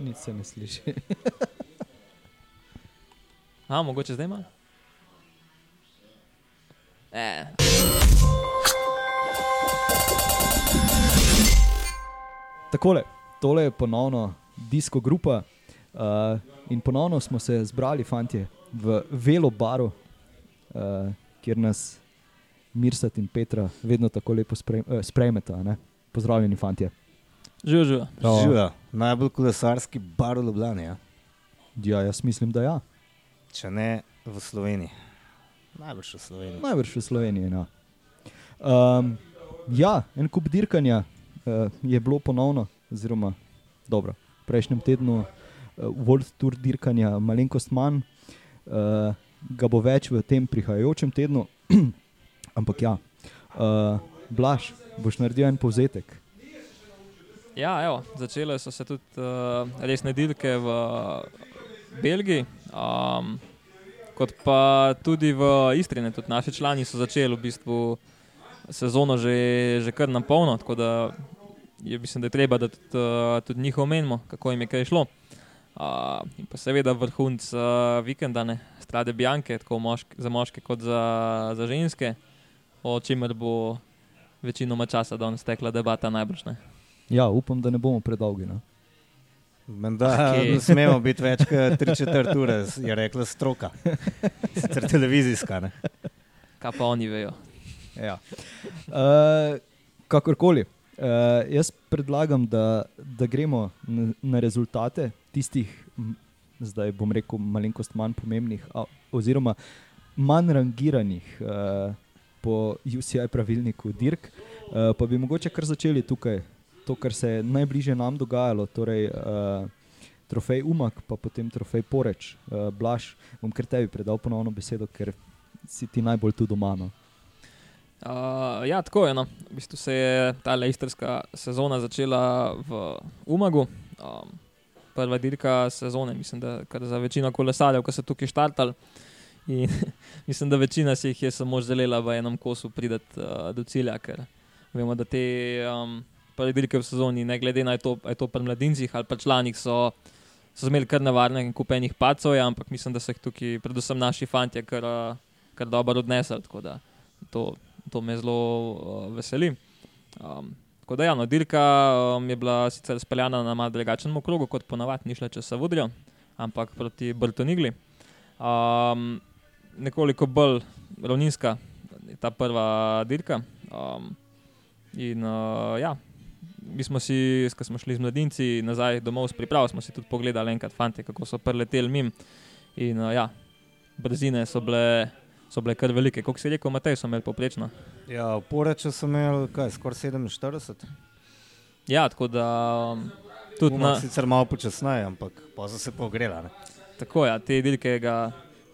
Nič se ne sliši. A, mogoče zdaj ima? E. Takole, tole je ponovno disko grupa uh, in ponovno smo se zbrali, fanti, v Velo baru, uh, kjer nas Mirsat in Petra vedno tako lepo uh, sprejmeta. Ne? Pozdravljeni, fanti. Živijo, živijo. Živijo, najbolj kolesarski bar v Ljubljani. Ja? Ja, jaz mislim, da ja. Če ne v Sloveniji. Najbrž v Sloveniji. Najbrž v Sloveniji. No. Um, ja, en kup dirkanja uh, je bilo ponovno, oziroma dobro, v prejšnjem tednu uh, World Tour dirkanja, malenkost manj, uh, ga bo več v tem prihajajočem tednu. Ampak ja, uh, Blaž, boš naredil en povzetek. Ja, evo, začele so se tudi uh, resne dirke v Belgiji, um, kot pa tudi v Istri. Ne, tudi naši člani so začeli v bistvu sezono že, že kar na polno, tako da je mislim, da je treba, da tudi, uh, tudi njih omenimo, kako jim je kaj šlo. Uh, in pa seveda vrhunc uh, vikenda, ne, strade Bianke, tako moški, za moške kot za, za ženske, o čemer bo večinoma časa danes tekla debata najbrž. Ne. Ja, upam, da ne bomo predolgi. No? Menda, okay. Ne smemo biti več kot 3-4 ure, je rekla stroka, sicer televizijska. Ne? Kaj pa oni vejo? Ja. Uh, kakorkoli, uh, jaz predlagam, da, da gremo na, na rezultate tistih, zdaj bom rekel, malenkost manj pomembnih, a, oziroma manj rangiranih uh, po UCI pravilniku Dirk. Uh, pa bi mogoče kar začeli tukaj, to, kar se je najbližje nam dogajalo, torej uh, trofej Umak, pa potem trofej Poreč. Uh, Blaž, bom kar tebi predal ponovno besedo, ker si ti najbolj tu doma. No. Uh, ja, tako je. No. V bistvu se je ta leistrska sezona začela v Umagu. Um, prva dirka sezone, mislim, da za večino kolesarjev, ki so tukaj štartali. In mislim, da večina si jih je samo želela v enem kosu priti uh, do cilja, ker vemo, da te um, prve dirke v sezoni, ne glede na to, je to pri mladincih ali pa članih, so, so imeli kar nevarne in kupenih pacov, ja, ampak mislim, da so jih tukaj, predvsem naši fanti, kar, kar dobro odnesli to me zelo uh, veseli. Um, tako da, ja, no, dirka um, je bila sicer speljana na malce drugačnem krogu, kot ponavadi, ni šla čez Savudrijo, ampak proti Brtonigli. Um, nekoliko bolj ravninska je ta prva dirka. Um, in uh, ja, mi smo si, ko smo šli z mladinci nazaj domov s pripravo, smo si tudi pogledali enkrat, fanti, kako so preleteli mim. In uh, ja, brzine so bile so bile kar velike. Kot si rekel, Matej, so imeli poprečno. Ja, poreče so imeli skoraj 47. Ja, tako da. Um, tudi na... Sicer malo počasneje, ampak pa so se pogrela. Ne? Tako je, ja, te dirke ga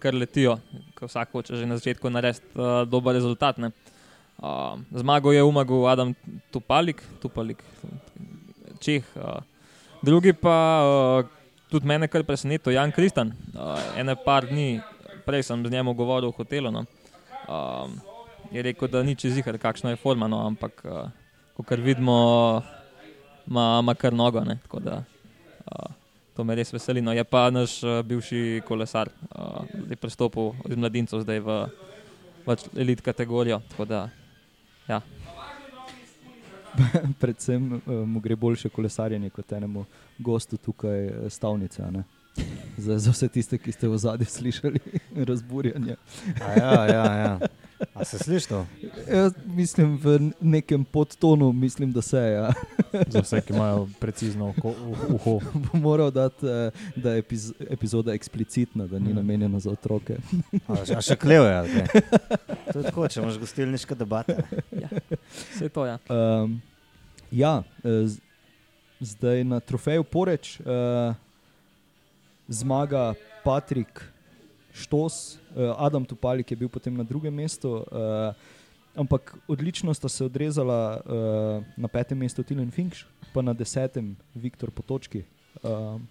kar letijo, ko vsak hoče že na začetku narediti uh, dober rezultat. Uh, zmago je umagal Adam Tupalik, Tupalik Čeh. Uh, drugi pa uh, tudi mene kar preseneča, Jan Kristan. Uh, ene par dni prej sem z njim govoril v hotelu. No. Um, je rekel, da ni čez jih, kakšno je forma, no, ampak uh, kot vidimo, ima kar nogo. Ne, da, uh, to me res veseli. No. Je pa naš uh, bivši kolesar, uh, je pristopil od mladincev zdaj v, v elit kategorijo. Da, ja. Predvsem uh, mu gre boljše kolesarjenje kot enemu gostu tukaj stavnice za, za vse tiste, ki ste v zadnjem slišali razburjanje. Ja, ja, ja. A se sliši to? Jaz mislim v nekem podtonu, mislim, da se je. Ja. za vse, ki imajo precizno uho. Bo moral dati, eh, da je epiz epizoda eksplicitna, da ni mm. namenjena za otroke. A, a še klevo je. Okay. To je tako, če imaš gostilniške debate. Ja. Vse to je. Ja. Um, ja, eh, zdaj na trofeju Poreč. Uh, zmaga Patrik Štos, uh, Adam Tupalik je bil potem na drugem mestu. Uh, ampak odlično sta se odrezala uh, na petem mestu Tilen Finkš, pa na desetem Viktor Potočki. Uh,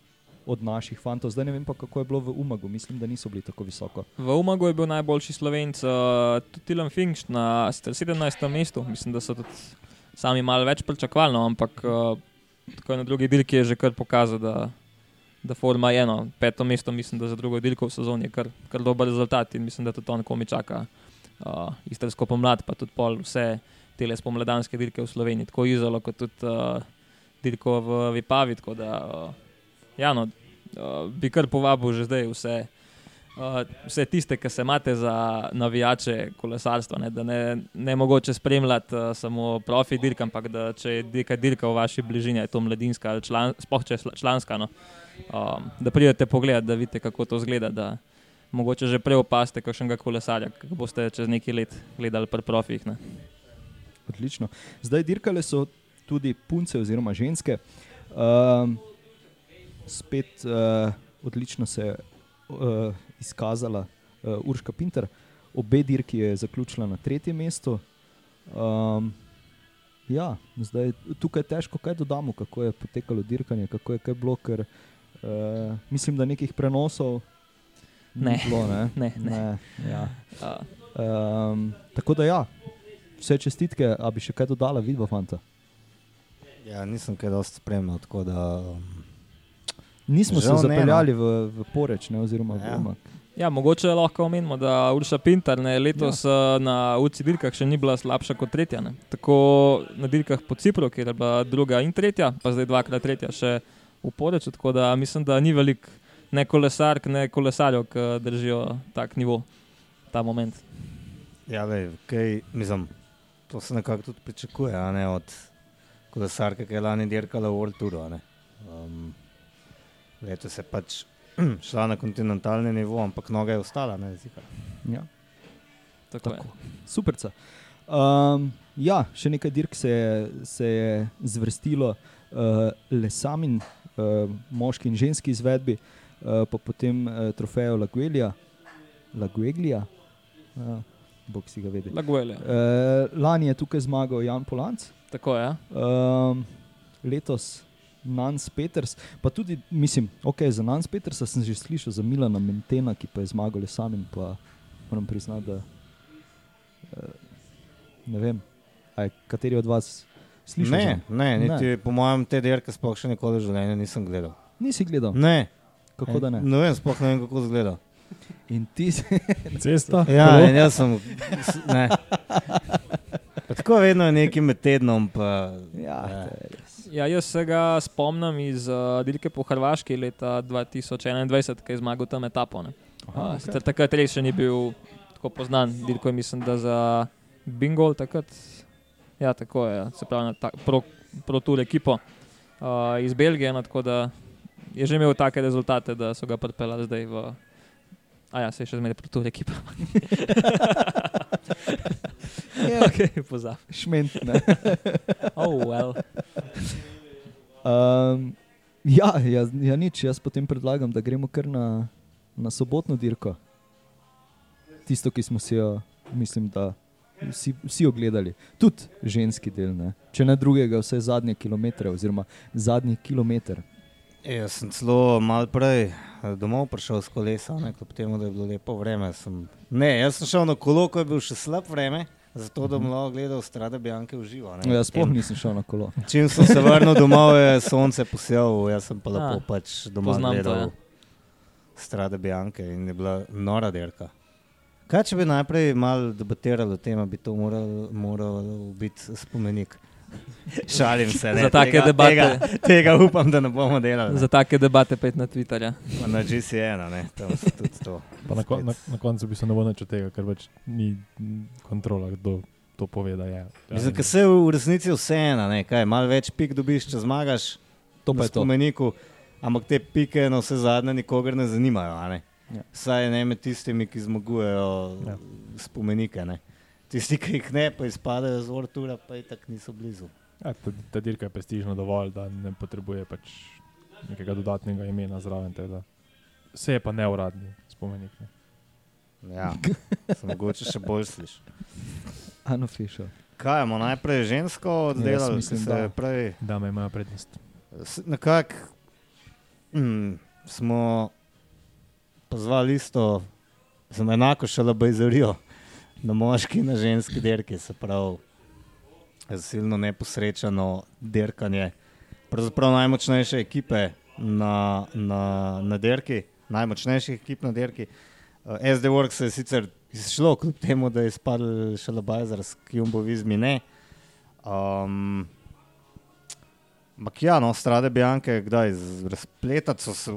Od naših fantov, zdaj ne vem kako je bilo v Umagu, mislim, da niso bili tako visoko. V Umagu je bil najboljši slovenc, uh, tudi Tilan Finkš na 17. mestu. Mislim, da so tudi sami malo več pričakovali, no, ampak uh, tako na drugi dirki je že kar pokazal, da, da forma je eno, peto mesto, mislim, da za drugo dirko v sezoni je kar, kar dober rezultat in mislim, da tudi on komi čaka uh, istrsko pomlad, pa tudi pol vse te spomladanske dirke v Sloveniji, tako izolo kot tudi uh, dirko v Vipavi. Tako da, uh, ja, no, uh, bi kar povabil že zdaj vse. Uh, vse tiste, ki se imate za navijače kolesarstva, ne, da ne, ne mogoče spremljati uh, samo profi dirk, ampak da če je neka dirka v vaši bližini, je to mladinska ali član, spohče članska, no, um, da pridete pogled, da vidite, kako to zgleda, da mogoče že prej opaste kakšnega kolesarja, kako boste čez nekaj let gledali pri profih. Ne. Odlično. Zdaj dirkale so tudi punce oziroma ženske. Um, spet uh, odlično se je uh, izkazala uh, Urška Pinter, obe dirki je zaključila na tretjem mestu. Um, ja, zdaj, tukaj je težko kaj dodamo, kako je potekalo dirkanje, kako je kaj bilo, ker uh, mislim, da nekih prenosov ne bilo. Ne? Ne, ne. Ne, ja. Uh, um, tako da ja, vse čestitke, a bi še kaj dodala, vidva fanta. Ja, nisem kaj dosti spremljal, tako da um, Nismo se ne, no. zapeljali v, v Poreč, ne, oziroma v Ja. Umag. ja, mogoče lahko omenimo, da Urša Pintar ne, letos ja. na UCI dirkah še ni bila slabša kot tretja. Ne. Tako na dirkah po Cipru, kjer je bila druga in tretja, pa zdaj dvakrat tretja še v Poreču. Tako da mislim, da ni veliko ne kolesark, ne kolesarjev, ki držijo tak nivo ta moment. ja, lej, kaj, mislim, to se nekako tudi pričakuje a ne, od kolesarke, ki je lani dirkala v World Touru. a ne. Um, letos je pač šla na kontinentalni nivo, ampak noga je ostala. Ne, zika. Ja. Tako Tako. je. Superca. Um, ja, še nekaj dirk se je, se je zvrstilo, uh, le samim, uh, moški in ženski izvedbi, uh, pa potem uh, trofejo Laguelija. Lagueglija, uh, bog si ga vedi. Laguele. Uh, lani je tukaj zmagal Jan Polanc, Tako je. Um, letos Nans Peters. Pa tudi, mislim, okay, za Nans Petersa sem že slišal, za Milana Mentena, ki pa je zmagal le samim. Pa moram priznati, da uh, ne vem, aj, kateri od vas slišal. Ne, za- ne, niti ne. po mojem te dirke sploh še nikoli v življenju nisem gledal. Nisi gledal, Ne, kako da ne. Ne vem, sploh ne vem, kako izgleda. In ti si. Cesta. Ja, kolo. in jaz sem. Ne. Pa tako vedno je neki med tednom. Pa, ja, Ja. Ja, jaz se ga spomnim iz uh, dirke po Hrvaški leta 2021, ki je zmagal tam etapo. ne. Aha, Uh, sicer Takrat res še ni bil tako poznan, dirko je mislim, da za Bingol takrat. Ja, tako je, ja. se pravi na ta, pro, pro tour ekipo uh, iz Belgije. No, tako da je že imel take rezultate, da so ga pripeljali zdaj v. A ja, se še zmeraj pro tour ekipa. Ja, okay, pozabi. Šment, ne. Oh, well. Um, ja, ja, ja, nič, jaz potem predlagam, da gremo kar na, na sobotno dirko. Tisto, ki smo si jo, mislim, da vsi, vsi ogledali, tudi ženski del, ne? če ne drugega, vse zadnje kilometre, oziroma zadnji kilometr. E, jaz sem celo malo prej eh, domov prišel s kolesa, ne, kljub temu, da je bilo lepo vreme. Sem, ne, jaz sem šel na kolo, ko je bil še slab vreme. Zato, da bom lahko gledal strade Bjanke v živo. ne. Jaz sploh In nisem šel na kolo. Čim sem se vrnil domov, je sonce posijalo, jaz sem pa lepo A, pač doma poznam to, gledal strade Bjanke in je bila nora dirka. Kaj če bi najprej malo debatirali o tem, da bi to moral, moral biti spomenik? Šalim se, ne. Za take tega, debate. Tega, tega upam, da ne bomo delali. Za take debate pet na Twitterja. Pa na GCN, ne, tam so tudi to. Pa na, kon, na, na koncu bi se ne bo nič od tega, ker pač ni kontrola, kdo to pove. da je. Ja, Mislim, ker se v resnici vseeno, ne, kaj, malo več pik dobiš, če zmagaš To pa je to. spomeniku, ampak te pike na vse zadnje nikogar ne zanimajo. a Ne? Ja. Saj ne med tistimi, ki zmagujejo Ja. ja. spomenike. Ne? Tisti, ki jih ne, pa izpadajo z vrtura, pa itak niso blizu. Ja, ta, ta dirka je prestižna dovolj, da ne potrebuje pač nekega dodatnega imena zraven. teda. Vse je pa neuradni spomenik. Ne. Ja, mogoče še bolj slišiš. Ano, Fišer. Kaj imamo najprej žensko oddelali, mislim, ki se da. je prej Dame imajo prednost. Nekako mm, smo pozvali isto, smo enako šele bajzorijo na moški in na ženski dirki, se pravi, silno neposrečeno dirkanje. Pravzaprav najmočnejše ekipe na, na, na derki, najmočnejših ekip na derki. Uh, SD Works je sicer izšlo, kljub temu, da je spadal še Labajzers, ki jim bo vizmi ne. Um, Ja, no, strade Bianke, kdaj razpletati so se,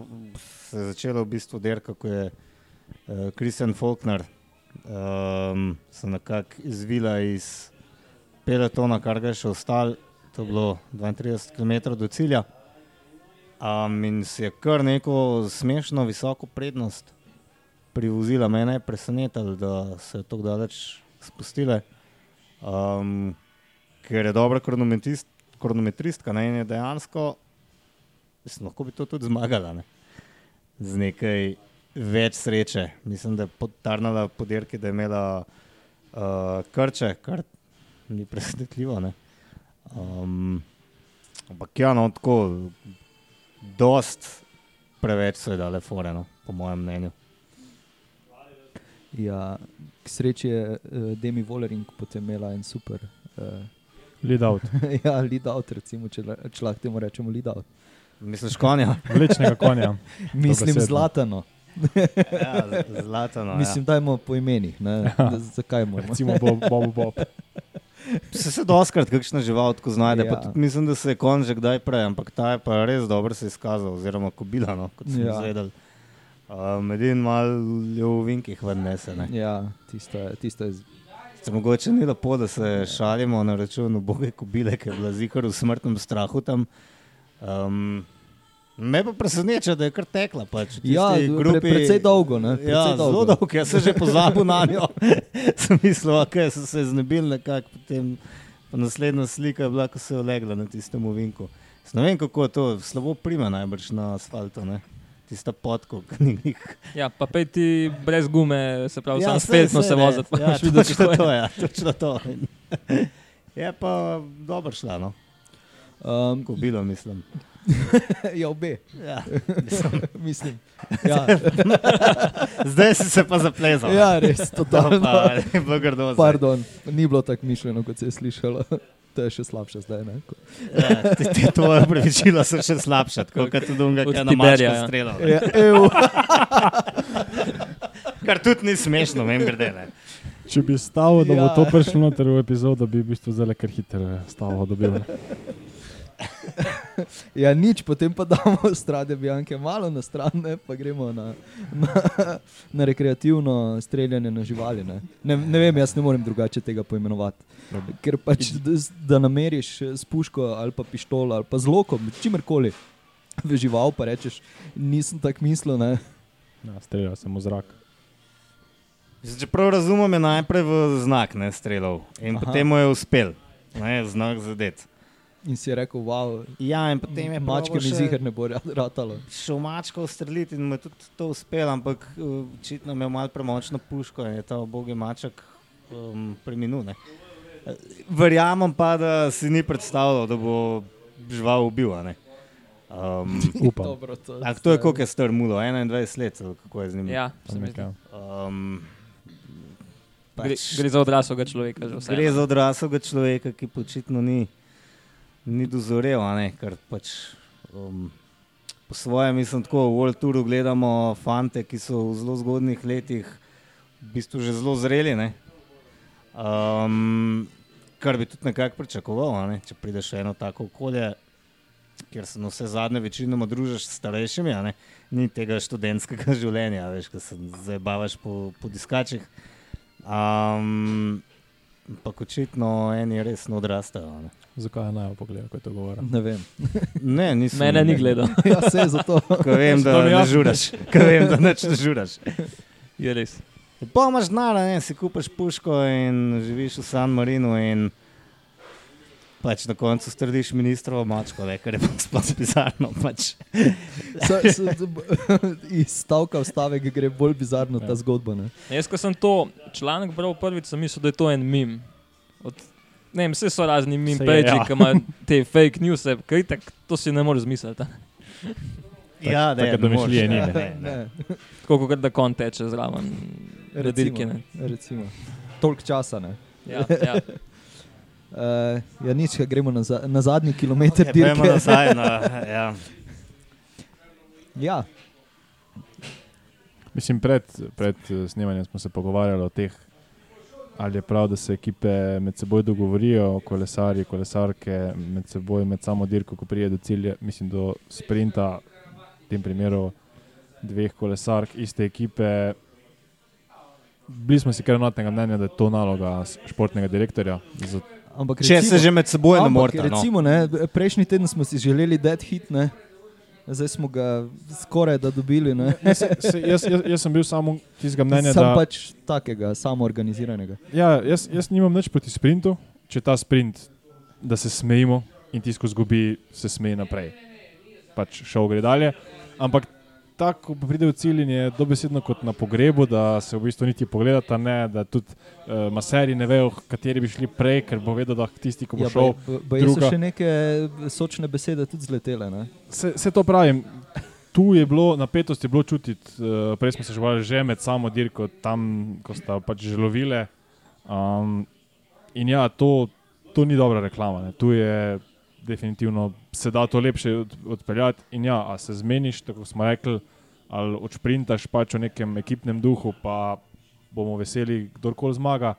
se začelo v bistvu derka, ko je Kristjan uh, Faulkner um, se nekako izvila iz pelotona, kar ga je še ostalo, to je bilo 32 km do cilja. Um, in si je kar neko smešno visoko prednost privozila. Mene je presenetilo, da se je tako daleč spustile, um, ker je dobra kronometrist, kronometristka ne, in je dejansko, mislim, lahko bi to tudi zmagala. Ne? Z nekaj več sreče. Mislim, da je potarnala podirke, da je imela uh, krče, kar ni presenetljivo. ne. Um, ampak ja, no, tako, dost preveč so dale fore, no, po mojem mnenju. Ja, k sreči je uh, Demi Vollering potem imela en super. Uh, Lead out. ja, lead out, recimo, če, če lahko temu rečemo lead out. Misliš, konja? Vlečnega konja. Mislim, zlatano. ja, zlato. No, Mislim, dajmo po imenih. Ne? Ja. Da, zakaj moramo? Recimo Bob, Bob, Bob. ja. Se se doskrat kakšna žival tako znajde. Ja. Ja. Mislim, da se je konj že kdaj prej, ampak ta je pa res dobro se izkazal, oziroma kobila, no, kot sem Ja. ja. zvedel. Um, edin mal je v vinkih ven nese. ne. Ja, tisto je. Tisto je Se mogoče ni lepo, da se šalimo na račun uboge kobile, ki je bila zikar v smrtnem strahu tam. Um, me pa preseneča, da je kar tekla. Pač. Ja, tisti pre, precej dolgo. Ne? Ja, Precej zelo dolgo, jaz sem že pozabil na njo. sem mislil, da so se znebili nekako. Potem pa naslednja slika je bila, ko se je ulegla na tistem ovinku. Ne vem, kako je to, slabo prima najbrž na asfaltu. Ne? Tista podko, ki ni njih. Ja, pa pej ti brez gume, se pravi, ja, spetno se voziti. pa Ja, videl, točno kako je. to, ja, točno to. Je pa dobro šla, no. Um, Kobilo, mislim. ja, obe. Ja, Mislim. Ja, Zdaj si se pa zaplezal. ja res, to pa je bilo grdo. Pardon, ni bilo tako mišljeno, kot se je slišalo. To je še slabše zdaj. Ne? Ja, te, te tvoje upravičila so še slabša, tako kot tudi unga, ki je na ja. streljal. Ja, evo. Kar tudi ni smešno, vem, grede. Ne. Če bi stavil, da bo Ja. to prišlo noter v epizodo, bi v bistvu zelo kar hitro stavil dobil. Ja, nič, potem pa damo strade Bianke malo na stran, ne, pa gremo na, na, na rekreativno streljanje na živali. Ne. Ne, ne vem, jaz ne morem drugače tega poimenovati. Ker pač, da, nameriš s puško ali pa pištolo ali pa z lokom, čimerkoli v žival, pa rečeš, nisem tako mislil. Ne. Ja, Streljal sem v zrak. Če prav razumem, je najprej v znak ne, streljal in Aha. Potem mu je uspel, ne, znak zadet. In si rekel, wow, Ja, in potem je mačke mi še- zihar ne bo ra- ratalo. šel mačko ustreliti in mu je tudi to uspelo, ampak uh, očitno je imel malo premočno puško in je ta ubogi maček um, preminul. ne. Eh, Verjamem pa, da si ni predstavljal, da bo žival ubil. a ne. Um, Upam. Dobro, to, Ampak to je koliko je star mulo, 21 let, kako je z njim. Ja, Tam se mi nekaj. zdi. Um, Gre, pač, gre za odraslega človeka. že vseeno. gre za odraslega človeka, ki pa očitno ni, ni dozorel, ker pač. Um, Po svojem, mislim, tako v World Touru gledamo fante, ki so v zelo zgodnih letih, v bistvu že zelo zreli. ne. Um, kar bi tudi nekako pričakoval, ne? če prideš v eno tako okolje, kjer se na vse zadnje večinoma družiš s starejšimi, ni tega študentskega življenja, veš, ki se zabavaš po, po diskačih. Um, Ampak očitno eni resno odrastejo. a ne. Zakaj naj pogledal, ko je to govoril? Ne vem. Ne, nisem. Mene ni gledal. ja, vse je zato. Ko vem, da ne žuraš. Ko vem, da neč ne žuraš. Je res. Pa imaš denar, ne, si kupiš puško in živiš v San Marinu in pač na koncu strdiš ministrovo mačko, ne, kar je pa sploh bizarno. Pač. Sa- sa- Iz stavka v stavek gre bolj bizarno ta zgodba. Ne? Jaz, ko sem to članek bral prvič, sem mislil, da je to en mim. Od, ne vem, vse so razni mim Saj je, peči, ja. ki imajo te fake news, kaj tak, to si ne moreš zmisliti. Ja, ne, moreš, domišljije ni, ja, ne. ne, ne. Tako kot da kon teče zraven. Redirke, Recimo, recimo. Toliko časa. Ne? Ja, ja. Uh, ja, nič, kaj gremo na, za, na zadnji kilometr Okay, Gremo dirke. nazaj. Na, ja. Ja, Mislim, pred, pred eh, snemanjem smo se pogovarjali o teh, ali je prav, da se ekipe med seboj dogovorijo, kolesarji, kolesarke med seboj, med samo dirko, ko pride do cilja, mislim, do sprinta, v tem primeru dveh kolesark iste ekipe. Bili smo si kar enotnega mnenja, da je to naloga športnega direktorja. Ampak Če se že med seboj ne morete. No. Recimo, ne, prejšnji teden smo si želeli dead hit, ne. Zdaj smo ga skoraj da dobili. Ne. Ne, se, se, jaz, jaz, jaz sem bil samo tistega mnenja, Sam da pač takega, samo organiziranega. ja, jaz, jaz nimam nič proti sprintu, če ta sprint, da se smejimo in tisto, ko zgubi, se smeji naprej. Pač šel gre dalje. Ampak tako, ko pride v cilj in je dobesedno kot na pogrebu, da se v bistvu niti pogledata, ne, da tudi uh, maseri ne vejo, kateri bi šli prej, ker bo vedel, da tisti, ki bo Ja, šel. ba- ba- so druga- še neke sočne besede tudi zletele. Ne. Se, se to pravim. Tu je bilo napetost, je bilo čutiti, uh, prej smo se živali že med samo dirko, tam, ko sta pač že lovile. Um, in ja, to, to ni dobra reklama. Ne. Tu je definitivno se da to lepše od, odpeljati. In ja, a se zmeniš, tako smo rekli, ali odšprintaš pač v nekem ekipnem duhu, pa bomo veseli, kdorkoli zmaga.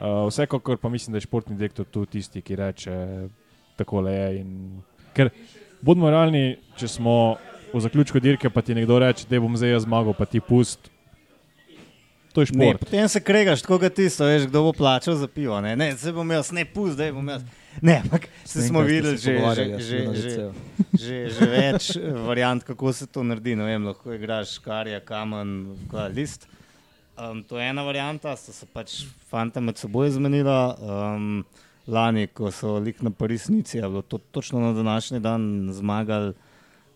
Uh, vsekakor pa mislim, da je športni direktor tu tisti, ki reče, tako je. In, ker bodimo realni, če smo v zaključku dirke, pa ti nekdo reče, da bom zdaj jaz zmagal, pa ti pust. To je Ne, šport. potem se kregaš, tako da tisto, veš, kdo bo plačal za pivo. Ne, ne zdaj bom jaz, ne pust, zdaj bom jaz. Ne, ampak se smo videli že, že, že, že, že, že več variant, kako se to naredi. Ne vem, lahko igraš karja, kamen, kaj, list. Um, to je ena varianta, sta se pač fanta med seboj zmenila. Um, lani, ko so lik na Parisnici, je bilo to točno na današnji dan zmagali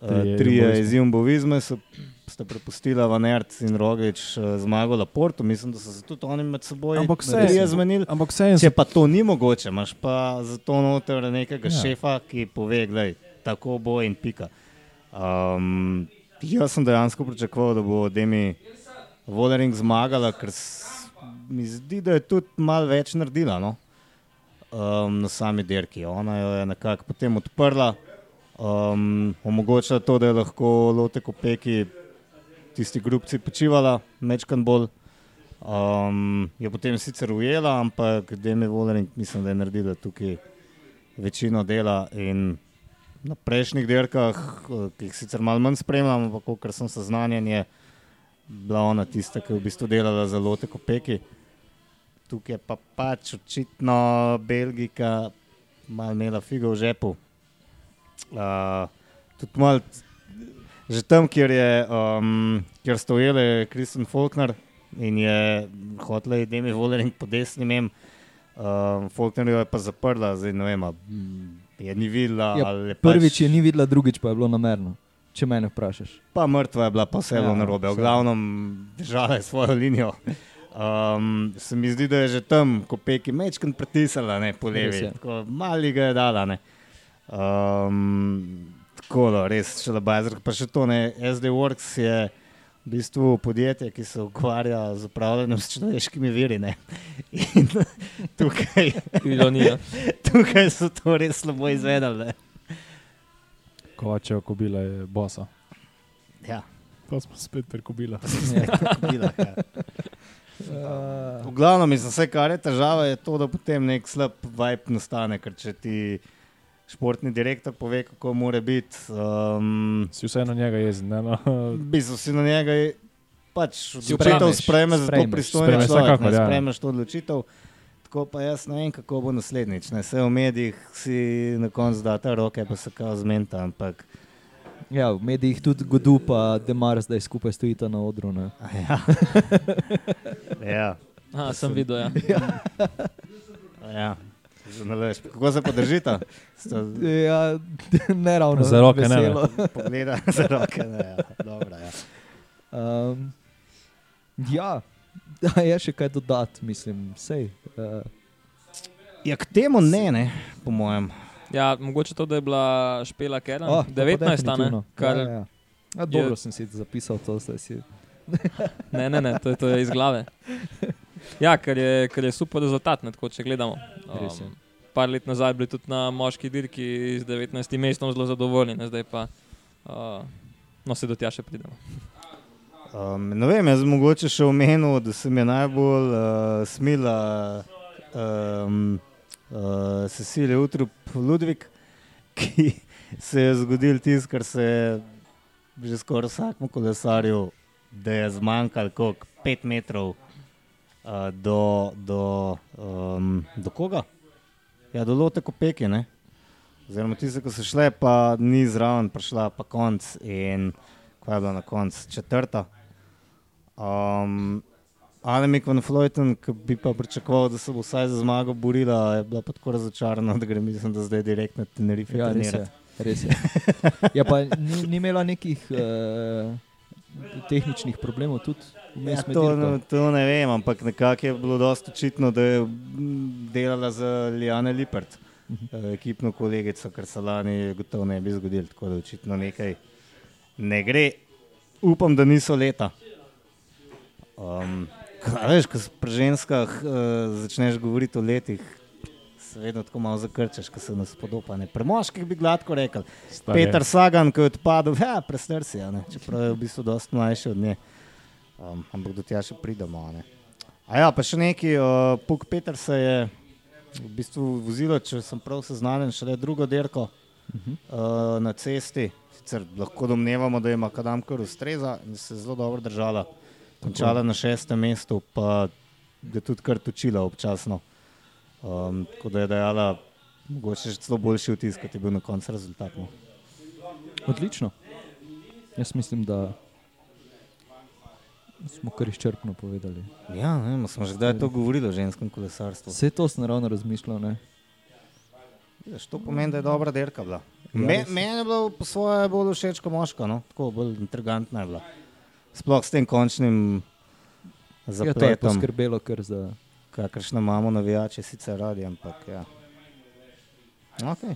uh, Trije iz Jumbovizme, so sta prepustila Van Ert in Roglič uh, zmago Laporto. Mislim, da so se tudi oni med seboj Ampak vse- trije zmenili. Ampak vse Če pa to ni mogoče, imaš pa zato noter nekega Ja. šefa, ki pove, da tako bo in pika. Um, jaz sem dejansko pričakoval, da bo Demi Volering zmagala, ker mi zdi, da je tudi malo več naredila no? um, na sami dirki. Ona jo je nekako potem odprla, um, omogočila to, da je lahko lote kopeki tisti grupci počivala, mečkan bolj. Um, je potem sicer ujela, ampak Demi Volering mislim, da je naredila tukaj večino dela. In na prejšnjih dirkah, eh, ki jih sicer malo manj spremljam, ampak ker sem seznanjen, je bila ona tista, ki je v bistvu delala za lote kopeki. Tukaj pa pač očitno Belgika malo imela figo v žepu. Uh, tudi malo, že tam, kjer, je, um, kjer stojele Kristjan Faulkner in je hotel Demi Volering po desni mem, um, Faulkner jo je pa zaprla, zdaj ne vem, je ni videla. Ja, je Prvič pač, je ni videla, drugič pa je bilo namerno. Če me vprašaš. Pa mrtva je bila, pa vse je bilo Ja, narobe. V glavnem držala je svojo linijo. Um, se mi zdi, da je že tam, ko peki mečken pritisnila, ne po levi. Tako mali ga je dala. Ne. Um, tako da, res, še lebajzer. Pa še to, ne, SD Works je v bistvu podjetje, ki se ukvarja z upravljanjem s človeškimi viri. Ne. In tukaj, Ironija. tukaj so to res slabo izvedeli. ne. Kovačeva kobila je bosa. Ja, Pa smo spet pri kobila. bila, ja. Uh, V glavnem, mislim, vse, kar je težava, je to, da potem nek slab vibe nastane. Ker če ti športni direktor pove, kako mora biti, um, Si vseeno njega jezen. Ne, no. v bistvu si na njega je- pač odločitev sprejme za to Sprejmeš. pristojno Sprejmeš, človek. Ne ja. sprejmeš to odločitev. Tako pa jaz ne vem, kako bo naslednjič. Ne. Vse v medijih si na koncu data roke, pa se kao zmenta. Ampak ja, v medijih tudi Godu pa Demar zdaj skupaj stojita na odru. Ne. a ja. ja. Aha, sem videl. Ja. a ja. Žurnalist. Kako se pa držita? Sta Ja, ne ravno. Za roke ne, ne. veselo. Pogleda za roke. Ne, ja. Dobro, ja. Um, ja, da je še kaj dodati, mislim, vsej. Uh, ja, k temu ne, ne, po mojem. ja, mogoče to, da je bila Špela Keren, oh, oh, 19. Ne, kar, ja, ja. Ja, dobro sem si zapisal to, zdaj si. ne, ne, ne, to, je- to je iz glave. Ja, ker je, ker je super rezultat, ne, tako, če gledamo. Je. Par let nazaj bili tudi na moški dirki z 19. mestom zelo zadovoljni, ne, zdaj pa uh, No, se do tja še pridemo. Um, ne vem, jaz mogoče še omenil, da se mi je najbolj uh, smila um, uh, Cecilija Utrup Ludvik, ki se je zgodil tisto, kar se je že skoraj vsakmu kolesarju, da je zmanjkalo koliko 5 metrov uh, do, do, um, do koga? Ja, do lote kopeke, ne? Oziroma tiste, ko so šle, pa ni zraven prišla, pa konc in kaj je bilo na koncu, četrta. Um, Alemik van Floyden, ki bi pa pričakoval, da se bo vsaj za zmago borila, je bila pa tako razočarana, da gre mislim, da zdaj direkt na Tenerife. Ja, res je. Res je. Ja, pa ni, ni imela nekih uh, tehničnih problemov, tudi Ja, to, ne- to ne vem, ampak nekako je bilo dosto očitno, da je mm, delala za Lijane Lipert, eh, ekipno kolegico, kar se lani gotovo ne bi zgodilo. Tako da očitno nekaj ne gre. Upam, da niso leta. Um, kaj veš, ko pri ženskah uh, začneš govoriti o letih, se vedno tako malo zakrčeš, ko se nas podoba. ne. Pri moških bi gladko rekel. Star je. Peter Sagan, ki je odpadel, ja, prestar si, a ne, čeprav je v bistvu dosti mlajši od nje. Um, ampak do tja še pridemo. ne. A ja, pa še neki, uh, Puk Peter se je v bistvu vozilo, če sem prav seznanjen, šele drugo dirko uh, na cesti. Sicer lahko domnevamo, da ima kadam kar ustreza in se zelo dobro držala. Končala na šestem mestu, pa je tudi kar točila občasno. Um, tako da je dejala, mogoče še celo boljši vtis, kot je bil na koncu rezultat. No. Odlično. Jaz mislim, da smo kar izčrpno povedali. Ja, ne, vem, smo že kdaj to govorili o ženskem kolesarstvu. Vse to sem ravno razmišljal. Ne? Vidiš, To pomeni, da je dobra dirka bila. Ja, Me, meni je bilo po svoje bolj všeč kot moška, no? tako bolj intrigantna je bila. Sploh s tem končnim Ja, to je zapletom, poskrbelo kar za. kakršno imamo navijače, sicer radi, ampak ja. Okay,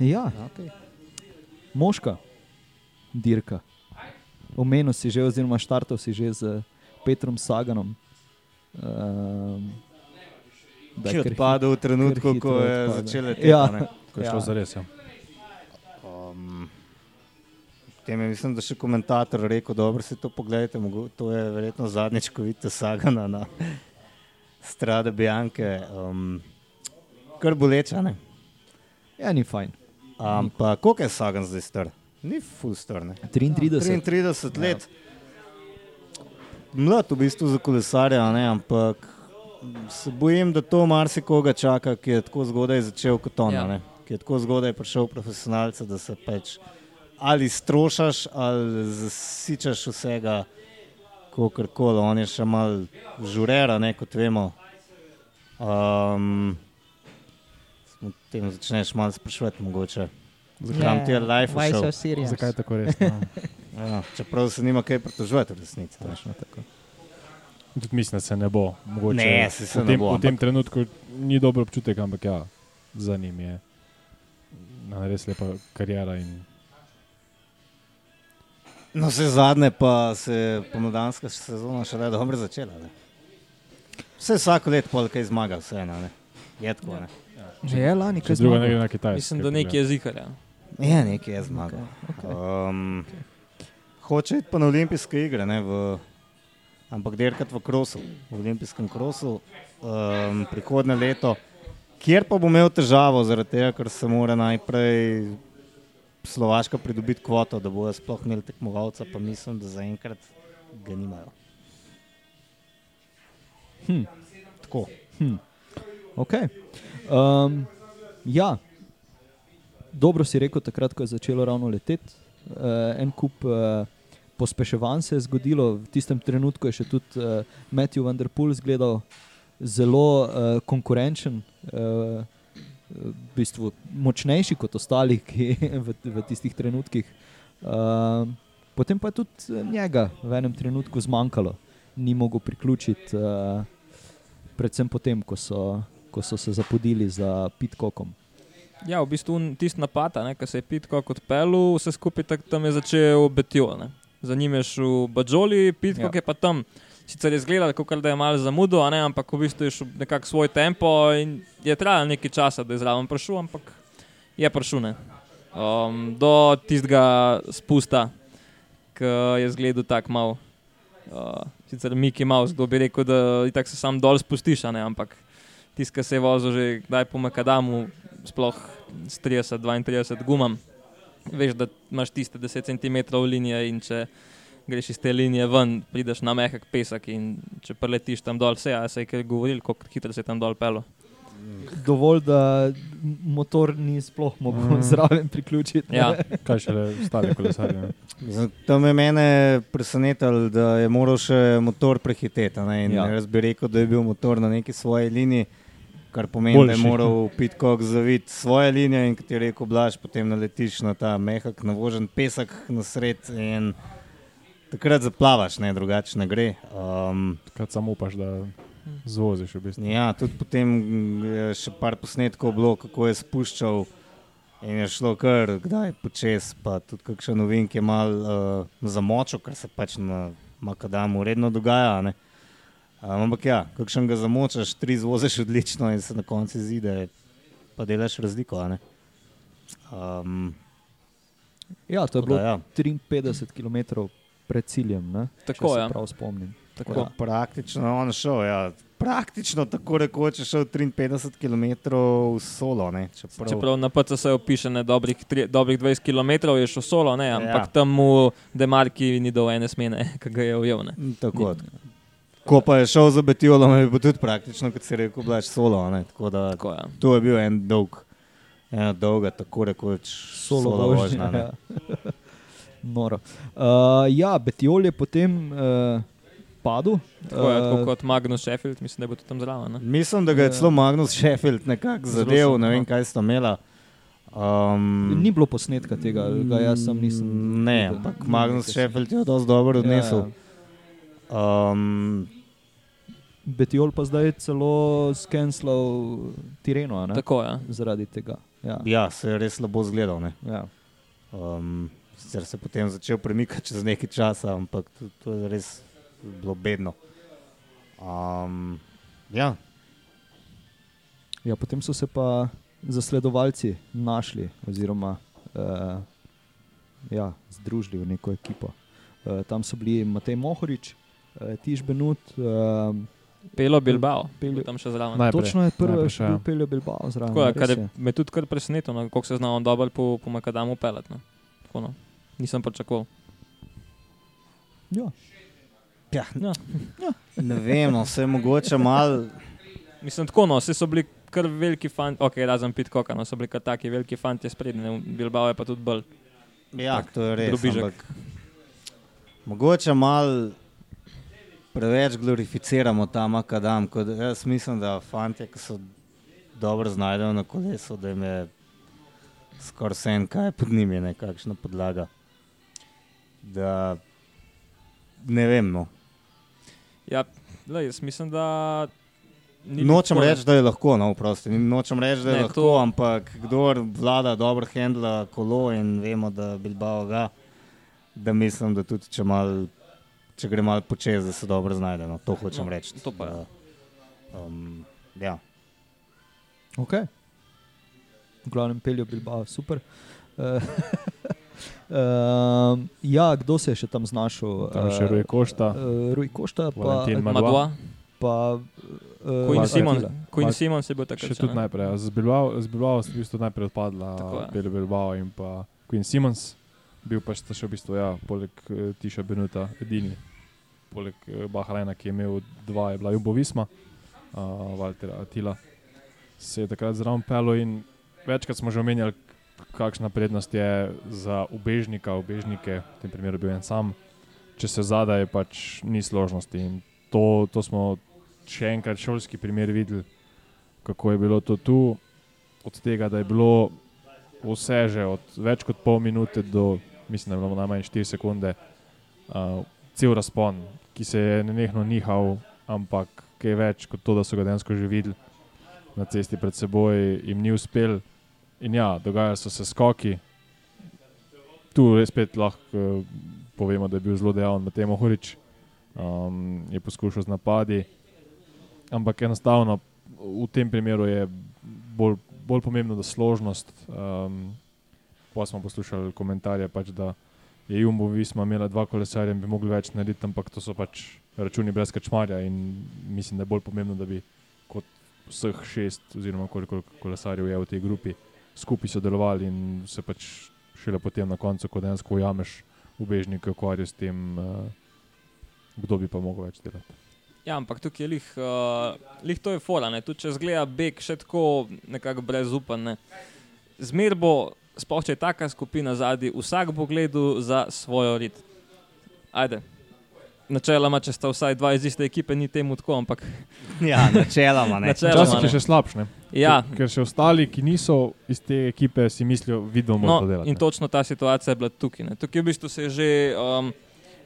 Ja, okay. moška dirka. Omenil si že, oziroma štartal si že z Petrom Saganom. Um, da je odpadel v trenutku, ko je odpade. začel leteti. Ja. a ne. Ko je šlo Ja. za res. Ja. Um, Potem je, mislim, da še komentator rekel, dobro si to pogledajte, to je verjetno zadnjič, ko vidite Sagana na strade Bianke. Um, kar boleča, ne? Ja, ni fajn. Ampak koliko je Sagan zdaj star? Ni ne? 33. 33 let. Mlad v bistvu za kolesarja, ne? ampak se bojim, da to marsikoga čaka, ki je tako zgodaj začel kot on, Ja. ja. ki je tako zgodaj prišel v profesionalce, da se pač ali strošaš ali zasičaš vsega, kako koli. On je še mal žurera, ne, kot vemo. Um, tem začneš malo sprašovati, mogoče. Zakaj ti je life so všel? serious? Zakaj je tako res? No. Ja, čeprav se nima kaj pritoževati v resnici. Točno tako. Tudi mislim, da se ne bo. Mogoče, Ne, saj se v ne tem, bo, v tem ampak- trenutku ni dober občutek, ampak ja, za njim je na res lepa karijera. In... No, vse zadnje pa se je pomladanska sezona šele dobro začela. Ne? Vse vsako leto pol kaj zmaga, vseeno. ne. Je tako. Ne? Že je lani, Če kaj druga ne zmagal? gre na Kitajsko. Mislim, da nekaj je zikarja. Je nekaj je zmaga. Okay. Um, hoče iti pa na olimpijske igre, ne, v, ampak dirkati v krosu, v olimpijskem krosu um, prihodne leto, kjer pa bo imel težavo, zaradi tega, ker se mora najprej Slovaška pridobiti kvoto, da bodo sploh imeli tekmovalca, pa mislim, da zaenkrat ga nimajo. Hm. Tako. Hm. Okay. Um, ja, dobro si rekel, takrat, ko je začelo ravno leteti. Uh, en kup uh, pospeševanj se je zgodilo, v tistem trenutku je še tudi uh, Matthew Van Der Poel izgledal zelo uh, konkurenčen. Uh, v bistvu močnejši kot ostali, ki v, v tistih trenutkih. Uh, potem pa je tudi njega v enem trenutku zmanjkalo, ni mogel priključiti, uh, predvsem potem, ko so, ko so se zapodili za Pitkokom. Ja, v bistvu tisti napad, ki se je pitko kot pelu, vse skupaj tak, tam je začel Betjo. ne. Za njim je šel Bađoli, pitko Ja. je pa tam. Sicer je izgledal, kot da je malo zamudo, a ne, ampak v bistvu je šel nekako svoj tempo in je trajalo nekaj časa, da je zraven prišel, ampak je prišel ne. Um, do tistega spusta, ki je zgledal tako mal. Uh, sicer Miki Mouse, kdo bi rekel, da itak se sam dol spustiš, ne, ampak tisti, ki se je vozil že kdaj po Makadamu, sploh s 30-32 gumam, veš, da imaš tiste 10 cm linije in če greš iz te linije ven, prideš na mehak pesek in če preletiš tam dol, vse, a se je kaj govoril, kako hitro se je tam dol pelo. Dovolj, da motor ni sploh mogel Mm. zraven priključiti. Ja. Kaj še le ostale kolesarje. ne. Me je mene presenetilo, da je moral še motor prehiteti. a ne, in Ja. Jaz bi rekel, da je bil motor na neki svoji liniji, kar pomeni, da je Boljši. moral Pitkok zaviti svoje linije in kot je rekel Blaž, potem naletiš na ta mehak, navožen pesek na sred in takrat zaplavaš, ne, drugače ne gre. Um, Takrat samo upaš, da zvoziš v bistvu. Ja, tudi potem je še par posnetkov bilo, kako je spuščal in je šlo kar kdaj počes, pa tudi kakšen novink je mal uh, zamočil, kar se pač na Makadamu redno dogaja. ne. Um, ampak ja, kakšen ga zamočaš, tri zvoziš odlično in se na koncu zide, pa delaš razliko. a ne. Um, ja, to je tako bilo da, ja. 53 km pred ciljem. Ne? Tako, se ja. prav spomnim. Tako. Ja. Praktično on šel, ja. praktično tako rekoč je šel 53 km solo. Ne, čeprav, Čeprav na PCS opiše ne dobrih, tri, dobrih 20 km, je šel solo, ne, ampak Ja. tam mu Demarki ni dal ene smene, ki ga je ujel. Ne. Tako, ko pa je šel za Betijolom, je bil tudi praktično, kot si rekel, blaž solo. ne, Tako da, Tako, ja. to je bil en dolg, ena dolga, tako rekoč Solo vožnja. ne. Ja. Noro. Uh, ja, Betiol je potem uh, padel. Tako, je, tako Uh, kot Magnus Sheffield, mislim, da bo tudi tam zraven. Mislim, da ga je Ja. celo Magnus Sheffield nekako Zelo zadev, ne vem, kaj sta imela. Um, Ni bilo posnetka tega, ali ga jaz sem nisem. Ne, ampak Magnus Sheffield je dosti dobro odnesel. Ja, ja. Um, Betiol pa zdaj celo skenslal Tireno, a ne? Tako je. zaradi tega. Ja. ja, se je res slabo zgledal. ne. Ja. Um, sicer se je potem začel premikati čez nekaj časa, ampak to, to je res bilo bedno. Um, ja, Ja, potem so se pa zasledovalci našli, oziroma uh, ja, združili v neko ekipo. Uh, tam so bili Matej Mohorič, uh, Tiš Benut. Uh, Pelo Bilbao, Peljo. tam še zraven. Najprej. točno je prvi, najprej še ja. Peljo Bilbao zraven. Tako kar je me tudi kar presenetilo, no, kako se zna on dobro po, po Makadamu pelati. No. Tako, no. Nisem pričakoval. Ja. ja, Ja. ne vem, no, vse je mogoče malo. Mislim, tako, no, vsi so bili kar veliki fanti, ok, razen Pitkoka, no, so bili kar taki veliki fanti sprednji, Bilbao je pa tudi bolj. Ja, Tak, to je res. Ampak, mogoče malo preveč glorificiramo ta makadam. kot Jaz mislim, da fanti, ki so dobro znajdejo na kolesu, da jim je skoraj vse en, kaj je pod njimi, nekakšna podlaga. Da ne vem. No. Ja, lej, jaz mislim, da. Nočem reči, da je lahko, no, prosti. Nočem reči, da je Ne, lahko, to- ampak kdo vlada dobro handla kolo in vemo, da Bilbao ga, da mislim, da tudi če, mal, če gre malo počez, da se dobro znajde. No, to hočem No, reči. to pa je. Da, Um, ja. Ok. V glavnem peljo Bilbao, super. Uh, um, ja, kdo se je še tam znašel? Tam še Rui Costa. Uh, Rui Košta, pa, Valentin Ma- Madua, pa uh, Queen Valtteri. Simon, Queen Simon se bo takrat. Še tudi najprej. ja. Z Bilbao, z Bilbao sta v bistvu najprej odpadla je. Pelje Bilbao in pa Queen Simons. Bil pa sta še v bistvu, ja, poleg uh, Tiša Benuta, edini. Poleg uh, Bahrajna, ki je imel dva, je bila Jumbo Visma, uh, Walter Atila. Se je takrat zraven pelo in večkrat smo že omenjali, kakšna prednost je za ubežnika, ubežnike, v tem primeru bil en sam. Če se zadaj, pač ni složnosti. In to, to smo še enkrat šolski primer videli, kako je bilo to tu, od tega, da je bilo vse že od več kot pol minute do, mislim, da je bilo najmanj 4 sekunde, uh, cel razpon, ki se je nenehno nihal, ampak kaj več kot to, da so ga dejansko že videli na cesti pred seboj, jim ni uspel. In ja, dogajali so se skoki. Tu res spet lahko eh, povemo, da je bil zelo dejaven Matej Mohorič, um, je poskušal z napadi. Ampak enostavno v tem primeru je bolj, bolj pomembno, da složnost. Um, pa smo poslušali komentarje, pač, da je Jumbo Visma imela dva kolesarja in bi mogli več narediti, ampak to so pač računi brez kačmarja in mislim, da je bolj pomembno, da bi kot vseh šest oziroma koliko kolesarjev je v tej grupi skupaj sodelovali in se pač šele potem na koncu, ko dejansko ujameš ubežnike, ukvarjajo s tem, uh, kdo bi pa mogel več delati. Ja, ampak tukaj je lih, uh, lih to je fora. ne. Tudi če zgleda beg še tako nekako brez upanja. Zmer bo, sploh če je taka skupina zadnji, vsak bo gledal za svojo rit. Ajde. Načeloma, če sta vsaj dva iz iste ekipe, ni temu tako, ampak Ja, načeloma ne. Včasih je še slabše, ja. ker še ostali, ki niso iz te ekipe, si mislijo, vidimo, No, to delati. in točno ta situacija je bila tukaj. Ne. Tukaj v bistvu se je že um,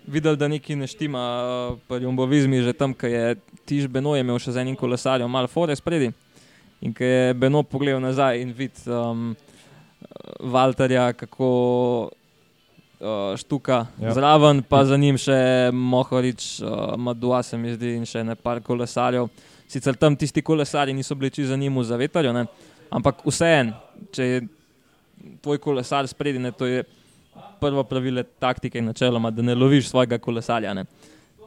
videl, da nekaj ne štima uh, pri Jumbovizmi, že tam, ko je Tiž Beno imel še z enim kolesarjem, malo fore spredi. In ko je Beno pogledal nazaj in videl um, Valterja, kako uh, štuka Ja. zraven, pa za njim še Mohorič, uh, Madua se mi zdi in še ne par kolesarjev. Sicer tam tisti kolesarji niso bili čisto za njim v zavetarju, ne? ampak vseeno, če je tvoj kolesar spredi, ne, to je prvo pravilo taktike in načeloma, da ne loviš svojega kolesarja. Ne.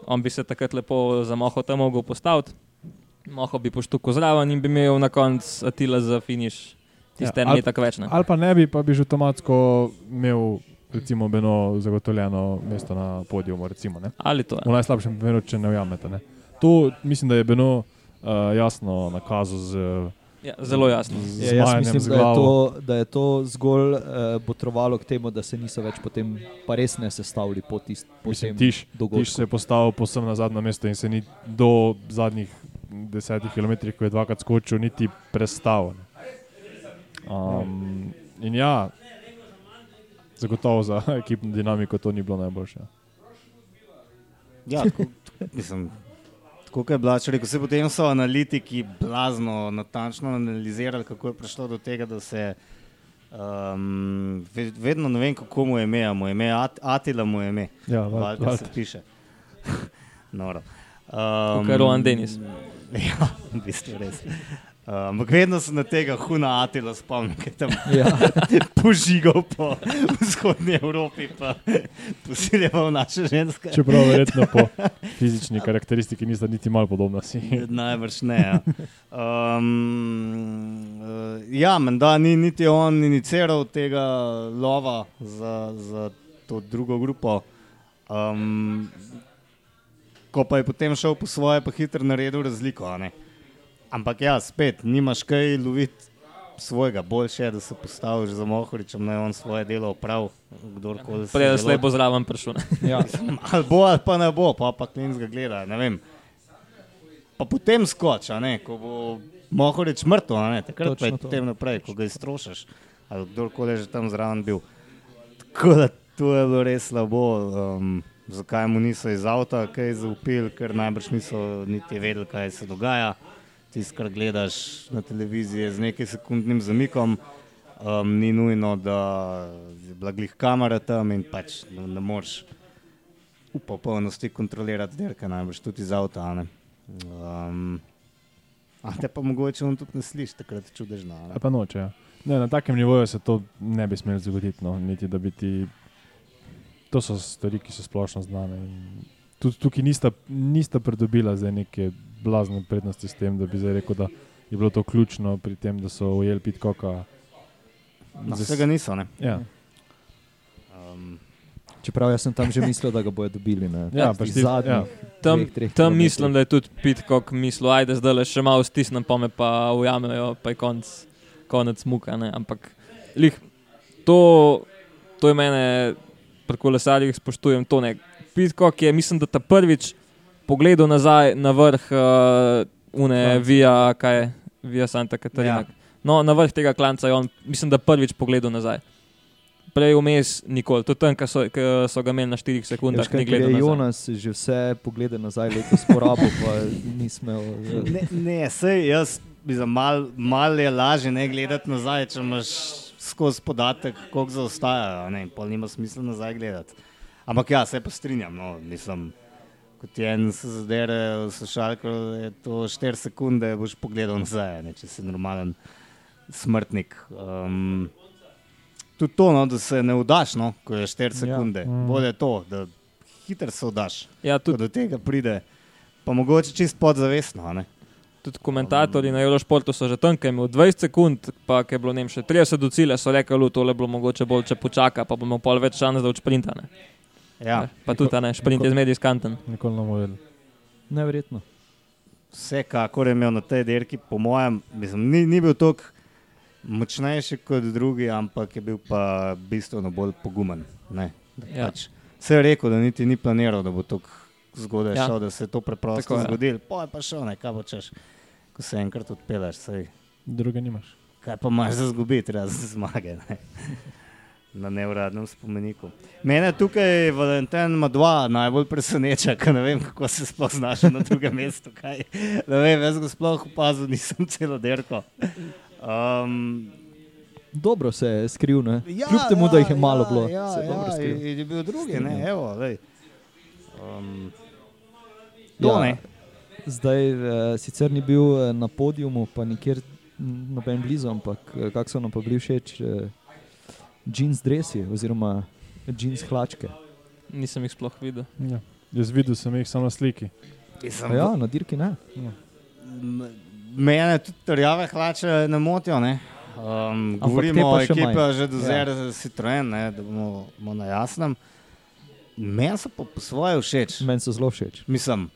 On bi se takrat lepo za moho tam mogel postaviti, moho bi poštuko zraven in bi imel na koncu Atila za finiš. Tiste Ja, ja, ne tako več. Ne. Ali pa ne bi, pa bi že avtomatsko imel, recimo, Beno zagotovljeno mesto na podiju. Recimo, ne? Ali to v je. najslabšem primeru, če ne ujamete. Ne? To mislim, da je Beno uh, jasno nakazal z, Ja, zelo jasno. Ja, jaz mislim, da je, to, da je to zgolj uh, botrovalo k temu, da se niso več potem pa res ne sestavili po, tist, po Mislim, tem tiš, dogodku. tiš se je postavil posebno na zadnje mesto in se ni do zadnjih desetih km, ko je dvakrat skočil, niti prestavil. Um, in ja, zagotovo za ekipno dinamiko to ni bilo najboljše. Ja, tako, mislim, kot je bila, če rekel, se potem so analitiki blazno natančno analizirali, kako je prišlo do tega, da se um, ve- vedno ne vem, kako mu je ime, a mu je ime At, Atila mu je ime. Ja, Val- Valter se piše. Noro. Um, Kakor Rowan Dennis. Ja, v bistvu res. Ampak vedno se na tega huna Atila spomnim, ki je tam Ja, požigal po vzhodnji Evropi, pa posiljeval naše ženske. Čeprav verjetno po fizični karakteristiki nista niti malo podobna si. Najbrž ne. Ja, um, uh, ja menda ni niti on iniciral tega lova za, za to drugo grupo. Um, ko pa je potem šel po svoje, pa hitro naredil razliko. ne. Ampak ja, spet, nimaš kaj loviti svojega, boljše je, da se postaviš za Mohoričem, naj on svoje delo opravi, kdorkoli se Prej ali zelo- slej bo zraven prišel. ne. ja. ali bo ali pa ne bo, pa pa klins ga gleda. ne vem. Pa potem skoč, a ne, ko bo reči mrtev, a ne, takrat pa je Točno to. potem naprej, ko ga iztrošiš, ali kdorkoli je že tam zraven bil. Tako da to je bilo res slabo. Um, zakaj mu niso iz avta kaj zaupili, ker najbrž niso niti vedeli, kaj se dogaja. Tisto, kar gledaš na televiziji, z nekaj sekundnim zamikom. Um, ni nujno, da je bila glih kamera tam in pač ne, ne moreš v popolnosti kontrolirati dirke, najbrž tudi iz avta. a. Um, a te pa mogoče on tudi ne sliši, takrat čudežno. a ne. Ali pa noče. Ja. Ne, na takem nivoju se to ne bi smelo zgoditi. No. Niti, da bi ti... To so stvari, ki so splošno znane. Tudi tukaj nista, nista pridobila neke blazne prednosti s tem, da bi zdaj rekel, da je bilo to ključno pri tem, da so ujeli Pitkoka. No, Zdaj s- vsega niso. Ne. Ja, Um, Čeprav jaz sem tam že mislil, da ga bodo dobili. Ne. Ja, pač ti- zadnjih ja. Tam, dveh, tam mislim, da je tudi Pitkok mislil, ajde zdaj le še malo stisnem, pa me pa ujamejo, pa je konc, konec muka. Ne? Ampak lih, to, to je mene, pri kolesarjih spoštujem to ne. Pitkok je, mislim, da ta prvič pogledal nazaj na vrh uh, une Klanca. Via, kaj je, Via Santa Katarina. Ja. No, na vrh tega klanca je on, mislim, da prvič pogledal nazaj. Prej vmes nikoli, tudi tam, ko so, so ga imeli na 4 Ja, sekundah, veš kaj, ni ker gledal je. Jonas že vse poglede nazaj letos porabil, pa ni smel. eh, ne, ne, sej jaz bi za mal, mal je lažje ne gledati nazaj, če imaš skozi podatek, koliko zaostajajo. Ne, in pol nima smisla nazaj gledati. Ampak ja, se pa strinjam. No, mislim, kot je en se zadere v slušalko, je to 4 sekunde, boš pogledal nazaj, ne, če si normalen smrtnik. Um, tudi to, no, da se ne vdaš, no, ko je 4 Ja. sekunde. Mm. Bolje to, da hitro se vdaš, Ja, tudi, do tega pride. Pa mogoče čist podzavestno. ne. tudi komentatorji na Eurošportu so že tam, ki je imel 20 sekund, pa je bilo nem še 30 do cilja, so rekli, da tole bilo mogoče bolj, če počaka, pa bomo pol več šans, da odšprinta. Ja, Pa tudi, a ne, šprint je zmedi skanten. Nikoli ne bomo vedeli. Neverjetno. vsekakor je imel na tej dirki, po mojem, mislim, ni, ni bil tako močnejši kot drugi, ampak je bil pa bistveno bolj pogumen. Ne, Ja. pač, Vse je rekel, da niti ni planiral, da bo tako zgodaj Ja. ja. šel, da se je to preprosto Tako je. zgodilo. Pa je pa šel, ne, kaj bo češ, ko se enkrat odpeleš. Sej. Druge nimaš. Kaj pa imaš za zgubiti, razen zmage. Na neuradnem spomeniku. Mene tukaj Valentin ima dva najbolj preseneča, ker ne vem, kako se sploh znašel na drugem mestu. Kaj. Ne vem, jaz ga sploh opazil, nisem celo derko. Um, Dobro se je skril, ne? Kljub temu, da jih je malo bilo. Ja, se je dobro ja, je, je bil drugi, ne, Strinjam. evo, lej. Um, to Ja. ne. Zdaj uh, sicer ni bil eh, na podiumu, pa nikjer noben blizu, ampak eh, kako so nam pa bili všeč uh, jeans dresi oziroma jeans hlačke. Nisem jih sploh videl. Ja. Jaz videl sem jih samo na sliki. Mislim, A Ja, na dirki ne. M- Mene tudi rjave hlače ne motijo. Ne? Um, govorimo o ekipi že do zdaj, ja. Citroen, ne, da bomo, bomo na jasnem. Meni so pa po svoje všeč. Meni so zelo všeč. Mislim,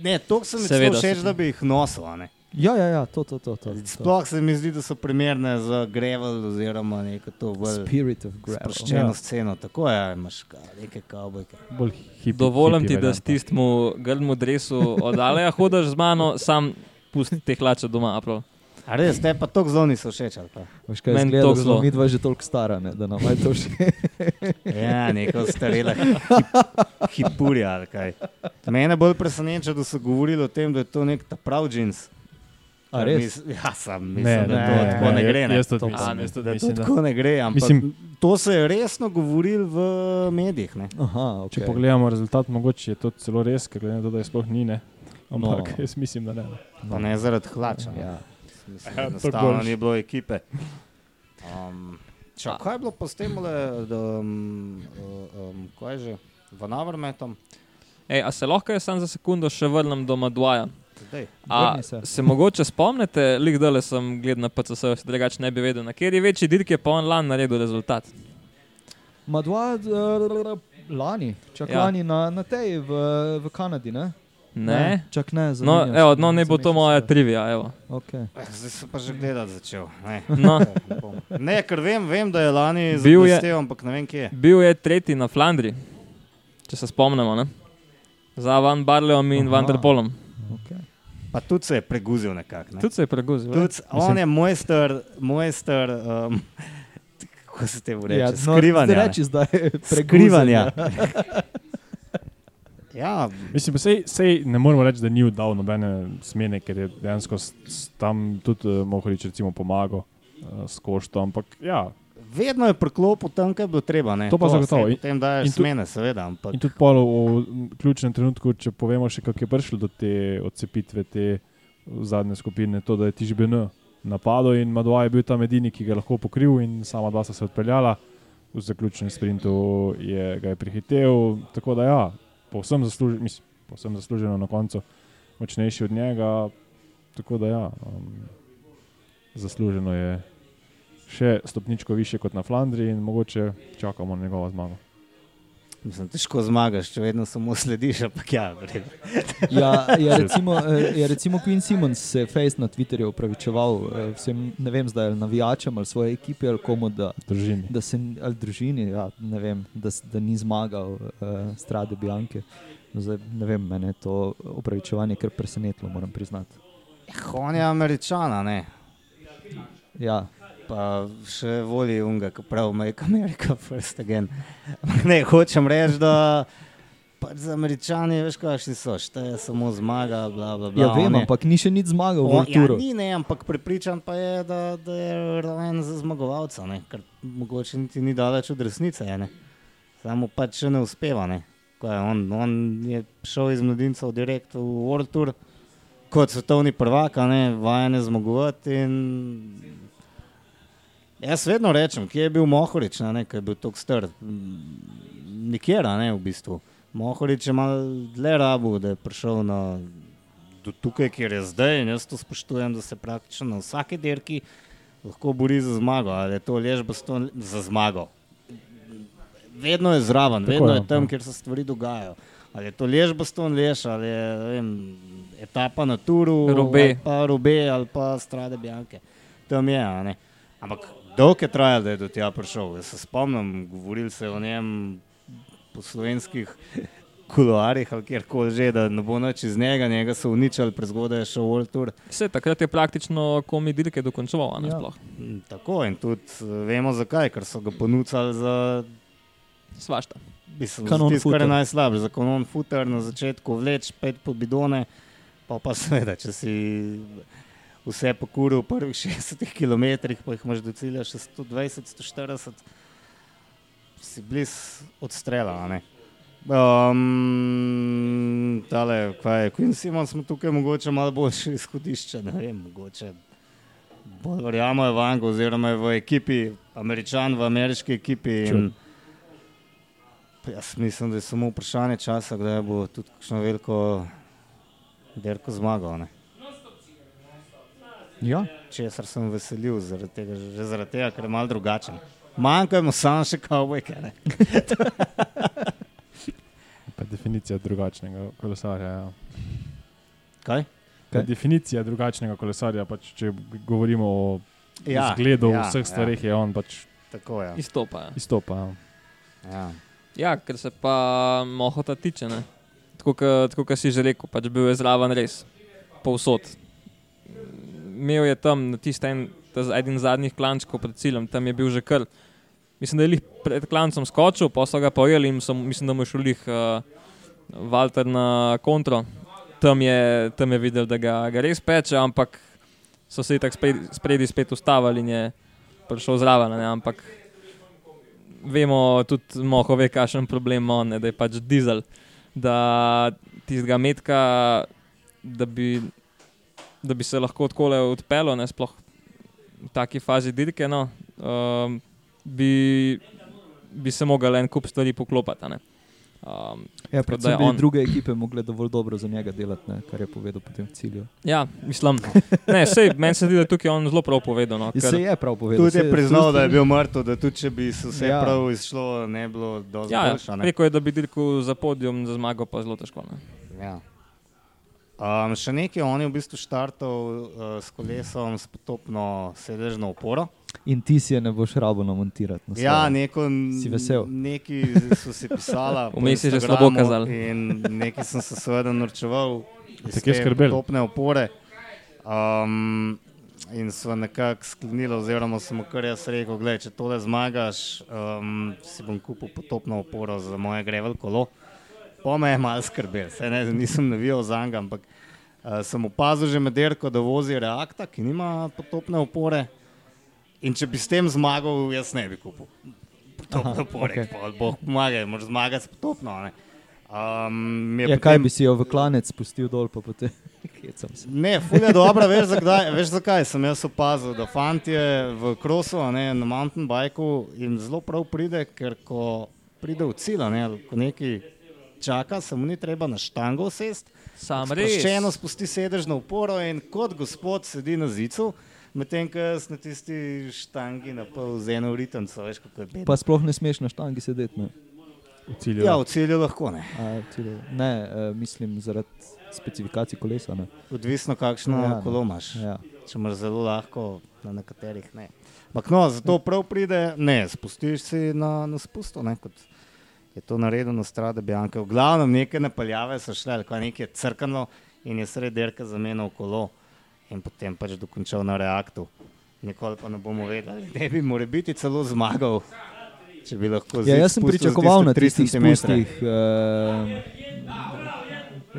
ne, to se mi Seveda celo so všeč, da bi jih nosil. a ne. Ja, ja, ja to, to, to. to, to. Sploh se mi zdi, da so primerne za gravel oziroma neko to bolj Spirit of gravel. sproščeno Ja. sceno. Tako je, imaš ka- neke kavbojke. Hipi. Dovolim ti, da s tistemu grdmu dresu oddaleja hodiš z mano, sam pusti te hlače doma. prav. A res, te pa to zelo niso všeč. Meni toliko da zelo. mi dva že toliko stara, ne, da nam je to še. Ja, neko starela hip, hipurja ali kaj. Mene bolj preseneča, da so govorili o tem, da je to nek ta prav džins. A res? Mis, ja, sam mislim, Ne, da to ne, tako ne, ne gre. Ne. Jaz tudi To pa mislim, jaz tudi Da to mislim, da. tako ne gre, Mislim- to se je resno govorilo v medijih. Ne? Aha, okay. Če pogledamo rezultat, mogoče je to celo res, ker glede na to, da je sploh ni. Ne. Ampak No. no. jaz mislim, da ne. Pa ne zaradi hlača. Ja. Mislim, Ja, ja, to enostavno boljše. ni bilo ekipe. Um, ča, kaj je bilo po tem, da um, um, kaj je že, v Navrmetom? Ej, a se lahko jaz sam za sekundo še vrnem do Madvaja? Zdaj. A se. se mogoče spomnite, lik dole sem gledal na PCS, se drugače ne bi vedel, na kateri večji dirki je pa on lan naredil rezultat. Ma dva uh, lani, čak Ja. lani na, na tej v, v Kanadi, ne? Ne? čak ne. No, evo, no, ne bo to moja trivija, evo. Okay. Eh, Zdaj sem pa že gledati začel. Ne. No, Ne. Ne, ker vem, vem, da je lani Bil je- zablestel, ampak ne vem kje. bil je tretji na Flandri, če se spomnimo, ne? Za Van Barleom in Aha. Van der Polom. Okay. Pa tudi se je preguzil nekako. Ne? Tudi se je preguzil. Tudi, on je mojster, mojster um, kako se te reče, Ja, ja, skrivanja. No, ne. reči zdaj Skrivanja. ja, Mislim, pa sej, sej ne moremo reči, da ni dal nobene smene, ker je dejansko s, s, tam tudi uh, Mohorič recimo pomagal uh, s koštom. Ampak ja, vedno je priklopil tam, kjer je bilo treba. Ne. To pa zagotovo. In- Potem daje in tu- smene, seveda. Ampak, in tudi pol v v ključnem trenutku, če povemo še, kako je prišlo do te odcepitve te zadnje skupine, to, da je TGBN napadel in Madva je bil tam edini, ki ga je lahko pokril in sama dva sta se odpeljala. V zaključnem sprintu je, ga je prihitev, tako da ja, povsem, zasluž, mislim, povsem zasluženo na koncu, močnejši od njega. Tako da ja, um, zasluženo je še stopničko više kot na Flandriji in mogoče čakamo na njegovo zmago. mislim, težko zmagaš, če vedno samo slediš. Ampak ja, v redu. Ja, je recimo, eh, je recimo Queen Simmons se Face na Twitterju opravičeval eh, vsem, ne vem, zdaj navijačem ali svoje ekipe ali komu, da, Družini. da se ali družini, ja, ne vem, da, da ni zmagal uh, Strade Bianke. Zdaj, ne vem, mene je to opravičevanje kar presenetilo, moram priznati. Ja, on je američana, ne. Ja, Pa še voli unga, ki pravi, make America first again. ne, hočem reči, da pač za američani, veš, kakšni so, šteje samo zmaga, bla, bla, bla. ja vem, on je- ampak ni še nič zmagal v ja, Vulturu. ni ne, ampak prepričan pa je, da, da je rojen za zmagovalca, ne, kar mogoče niti ni daleč od resnice. Je, ne. Samo pač še ne uspeva. Ne. Ko Je on, on je šel iz mladincev direkt v World Tour kot svetovni prvak, ne vajene zmagovati. In Jaz vedno rečem, kje je bil Mohorič, ne, ki je bil tako star. Nikjer, ne v bistvu. Mohorič je mal dlje rabu, da je prišel na, do tukaj, kjer je zdaj. In jaz to spoštujem, da se praktično na vsaki dirki lahko bori za zmago. Ali je to lež baston za zmago. Vedno je zraven, Tako vedno je, je tam, ja. kjer se stvari dogajajo. Ali je to lež baston lež, ali je vem, etapa na turu, Robe. ali pa robe, ali pa strade Bjanke. Tam je, ne. Ampak dolgo je trajalo, da je do tega prišel. Jaz se spomnim, govorili se o njem po slovenskih kuloarjih ali kjerkoli že, da ne bo noč iz njega, njega so uničili, prezgodaj je šel World Tour. Vse takrat je praktično dokončal, a ne Ja. sploh. Mm, Tako in tudi eh, vemo zakaj, ker so ga ponudili za Svašta. Mislim, Kanon tisto, kar je najslabše, za kanon footer na začetku vleč pet po bidone, pa pa seveda, če si vse pokuril v prvih 60 km, pa jih imaš do cilja še 120, 140, si bliz odstrela. Um, tale, kaj je, Queen Simons smo tukaj mogoče malo boljše izhodišče, ne vem, mogoče bolj verjamemo v Angu oziroma v ekipi, američan v ameriški ekipi. In, Jaz mislim, da je samo vprašanje časa, kdaj bo tudi kakšno veliko derko zmagal. Ne? Ja. Česar sem veselil, zaradi tega, že zaradi tega, ker je mal drugačen. Manjka mu samo še kavbojke. Pa definicija drugačnega kolesarja. Ja. Kaj? Kaj? Definicija drugačnega kolesarja, pač, če govorimo o Ja, zgledu, ja, vseh stvareh, je on pač Tako je. Izstopa. Ja. izstopa. Ja. Ja. Ja, ker se pa mohota tiče. Ne? Tako, kot si že rekel, pač bil je zraven res, povsod. Imel je tam na z- eden zadnjih klančkov pred ciljem, tam je bil že kar. Mislim, da je lih pred klancem skočil, pa so ga pojeli in so, mislim, da mu je šel lih uh, Walter na kontro. Tam je, tam je videl, da ga, ga res peče, ampak so se tako spredi, spredi spet ustavili in je prišel zraven. Ne? Ampak vemo tudi, moho ve, kakšen problem ima da je pač dizel. Da tistega metka, da bi, da bi se lahko tako odpeljal, ne sploh v taki fazi dirke, no, um, bi, bi se mogel en kup stvari poklopiti. a ne. Um, Ja, Tako da predvsem bi on- druge ekipe mogle dovolj dobro za njega delati, ne, kar je povedal potem v cilju. ja, mislim, ne, sej, meni se zdi, da je tukaj on zelo prav povedal. No, In ker- se je prav povedal. Tudi je priznal, saj- da je bil mrtev, da tudi če bi se vse Ja. ja. prav izšlo, ne bi bilo dovolj Ja, boljše. ne. rekel je, da bi dirkal za podijom, za zmago pa zelo težko. Ne. Ja. Um, še nekaj, on je v bistvu štartal uh, s kolesom s potopno sedežno oporo. In ti si je ne boš rabo namontirati. Na Ja, svojo. neko, Si vesel? Neki so si pisala. po Vmes je že slabo kazalo. In nekaj sem se seveda norčeval. iz Te kje te skrbelo? Potopne opore. Um, in so nekako sklenili, oziroma sem kar jaz rekel, gledaj, če tole zmagaš, um, si bom kupil potopno oporo za moje grevel kolo. Po me je malo skrbel, se ne, nisem navijal za njega, ampak uh, sem opazil že med derko, da vozi reakta, ki nima potopne opore. In če bi s tem zmagal, jaz ne bi kupil potopne Aha, opore. Okay. Bog pomaga, moraš zmagati s potopno. ne. Um, je Ja, potem- kaj bi si jo v klanec spustil dol, pa potem hecam se. Ne, fulje dobro, veš, zakdaj, veš zakaj sem jaz opazil, da fantje v krosu, ne, na mountain bikeu jim zelo prav pride, ker ko pride v cilj, ne, ko neki čaka, se mu ni treba na štango sest, Sam res. sproščeno spusti sedež na uporo in kot gospod sedi na zicu, medtem ko jaz na tisti štangi na pol z eno ritemco, veš, kako je bedno. Pa sploh ne smeš na štangi sedeti. Ne, V cilju. Ja, v cilju lahko ne. A, cilj, ne uh, mislim zaradi specifikacij kolesa. Ne. Odvisno, kakšno Ja, kolo imaš. Ja. če imaš zelo lahko, na nekaterih ne. Ampak no, zato prav pride, ne, spustiš si na, na spustu, ne, kot je to naredil na strade Bjanke. V glavnem neke napeljave so šle, ko je nekaj crkano in je sred derka zamenjal kolo in potem pač dokončal na reaktu. Nikoli pa ne bomo vedeli, da bi mora biti celo zmagal. Če bi lahko Ja, zid jaz sem pričakoval na tri tistih centimetre. spustih. Uh,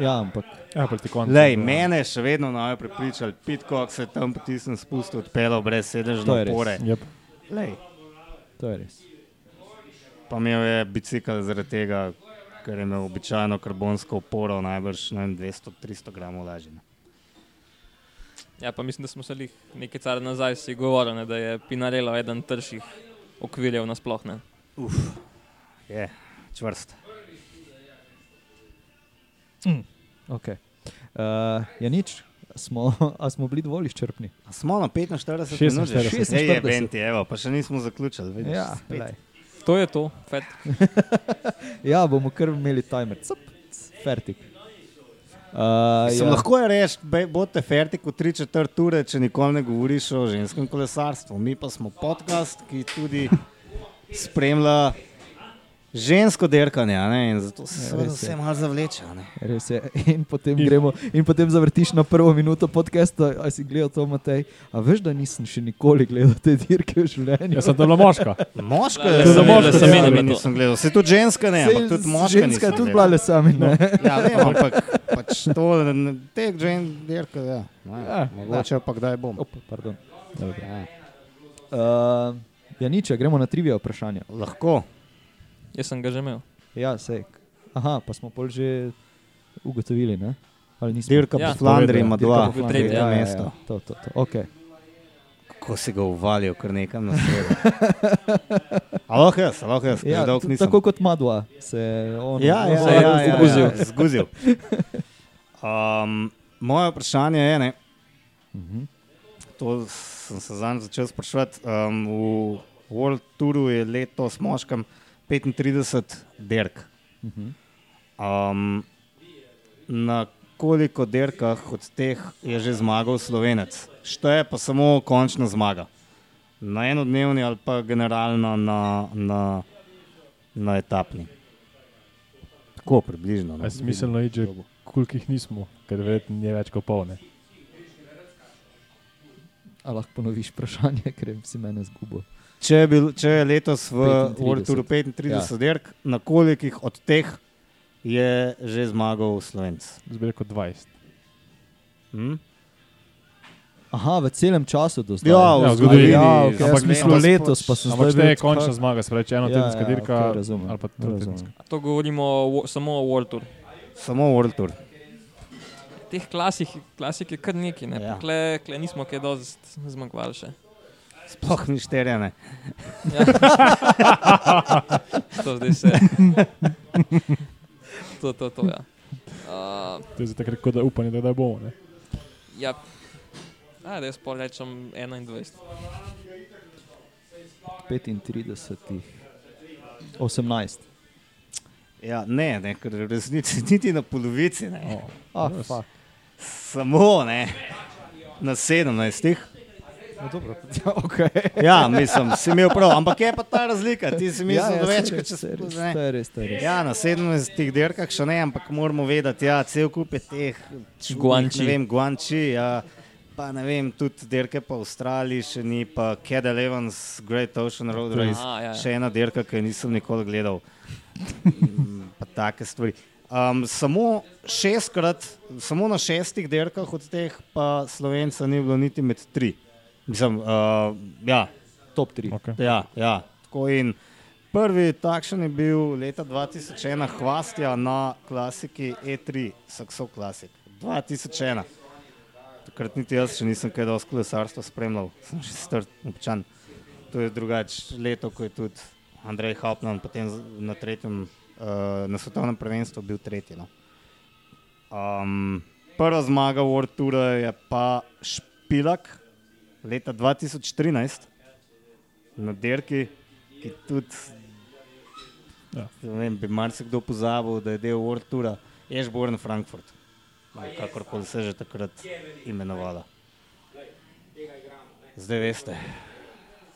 ja, ampak Ja. Lej, ja. mene še vedno ne prepričali, Pitcock se je tam potisnil spust, odpeljal brez To sedežne je opore. Yep. Lej, to je res. Pa imel je bicikl zaradi tega, ker je imel običajno karbonsko oporo, najbrž ne vem, 200-300 gramov lažje. Ja, pa mislim, da smo se lih nekaj časa nazaj si govorili, ne, da je Pinarello eden trših okvirjev nasploh. Ne. Uf, je čvrst. Okay. Uh, ja, nič. Smo, a smo bili dovolj izčrpni? A smo na 45 46. minut, že 46. Ej, je Benti, evo, pa še nismo zaključili. Vidiš, Ja. To je to, fet. ja, bomo kar imeli timer. Cup, fertik. Uh, Sem ja. lahko je reči, bote fertik v 3 četrt ure, če nikoli ne govoriš o ženskem kolesarstvu. Mi pa smo podcast, ki tudi spremlja žensko derkanje, a ne? in zato se Ja, vse malo zavleče. ne. Res je. In potem, gremo, in potem zavrtiš na prvo minuto podcasta, a si gledal to, Matej. A veš, da nisem še nikoli gledal te dirke v življenju? Jaz sem tam moška. Moška je moška, le- ja, le- mi nisem gledal. Se tudi ženska ne, ampak tudi moška. Ženska je tudi bila le sami. Ne? Ja, vem, ampak pač to, ne- te žen dirke, ja. Ne, Ja, Mogoče pa kdaj bom. Op, pardon. Ja. Uh, ja, nič, gremo na trivija vprašanja. Lahko. Jaz sem ga že imel. Ja, sej. Aha, pa smo pol že ugotovili, ne? Ali nismo? Dirka Ja. po Flandriji ima dva, Tretje ja, ja, ja. mesta. To, to, to. Okay. Kako si ga uvalijo, kar nekam na sredo. Aloha, jaz, aloha, jaz, Ja, ja, dolg nisem. tako kot Madua se on Ja, ja, se ja, je ja, ja, zguzil. ja, zguzil. Um, moje vprašanje je, ne, Mhm. to sem se zadnjič začel sprašovati. Um, v World Touru je letos moškem 35 derk. Mhm. Um, na koliko derkah od teh je že zmagal slovenec? Šteje pa samo končna zmaga. Na enodnevni ali pa generalno na, na, na etapni. Tako približno. no. Smiselno je, že koliko jih nismo, ker verjetno je več kot polne. A lahko ponoviš vprašanje, ker si mene zgubil. Če je, bil, če je letos v 35. World Touru 35 Ja. ja. derk, na kolikih od teh je že zmagal slovenc? Zbere kot 20. Hm? Aha, v celem času do zdaj. Ja, Ja, v v zgodovini. Ja, okay, Ampak mislim letos pa sem Ampak zdaj bil- končna zmaga, se pravi eno Ja, tedenska ja, dirka okej, razumem, ali pa razumem. To govorimo o, samo o World Tour. Samo World Tour. Teh klasik, klasik je kar nekaj, ne? Ja. Ja. Kle, kle nismo kaj dosti zmagovali še. Sploh ni šterjene. Ja. to zdaj se. to, to, to, ja. Uh, To je takrat, kot da upanje, da, da bomo. Ne? ja. Ajde, jaz pa rečem 21. 35, 18. Ja, ne, ne, ker resnici niti na polovici. Ne. Ah, Res. fuck. Samo ne. na 17. No, dobro, ja, okay. Ja, mislim, si imel prav, ampak je pa ta razlika. Ti si mislil, da več, kot če se res, to je res, to je res. Ja, na 17 dirkah še ne, ampak moramo vedeti, da ja, cel kup je teh Guanči. Ne vem, Guanči, ja, pa ne vem, tudi dirke po Avstraliji, še ni pa Cadel Evans, Great Ocean Road Race. Aha, ja, ja. Še ena dirka, ki jo nisem nikoli gledal. Pa take stvari. Um, samo šestkrat, samo na šestih dirkah od teh, pa Slovenca ni bilo niti med tri. Mislim, uh, ja, Top 3. Okay. Ja, ja. Tako in prvi takšen je bil leta 2001, Hvastja na klasiki E3, Saxo Classic. 2001. Takrat niti jaz še nisem kaj dosti kolesarstva spremljal, sem že star občan. To je drugače leto, ko je tudi Andrej Hauptmann potem na tretjem, uh, na svetovnem prvenstvu bil tretji. No. Um, prva zmaga World Toura je pa Špilak leta 2013 na dirki, ki tudi, Ja. vem, bi marsikdo pozabil, da je del World Toura, Ešborn Frankfurt, kakorkoli se že takrat imenovala. Zdaj veste,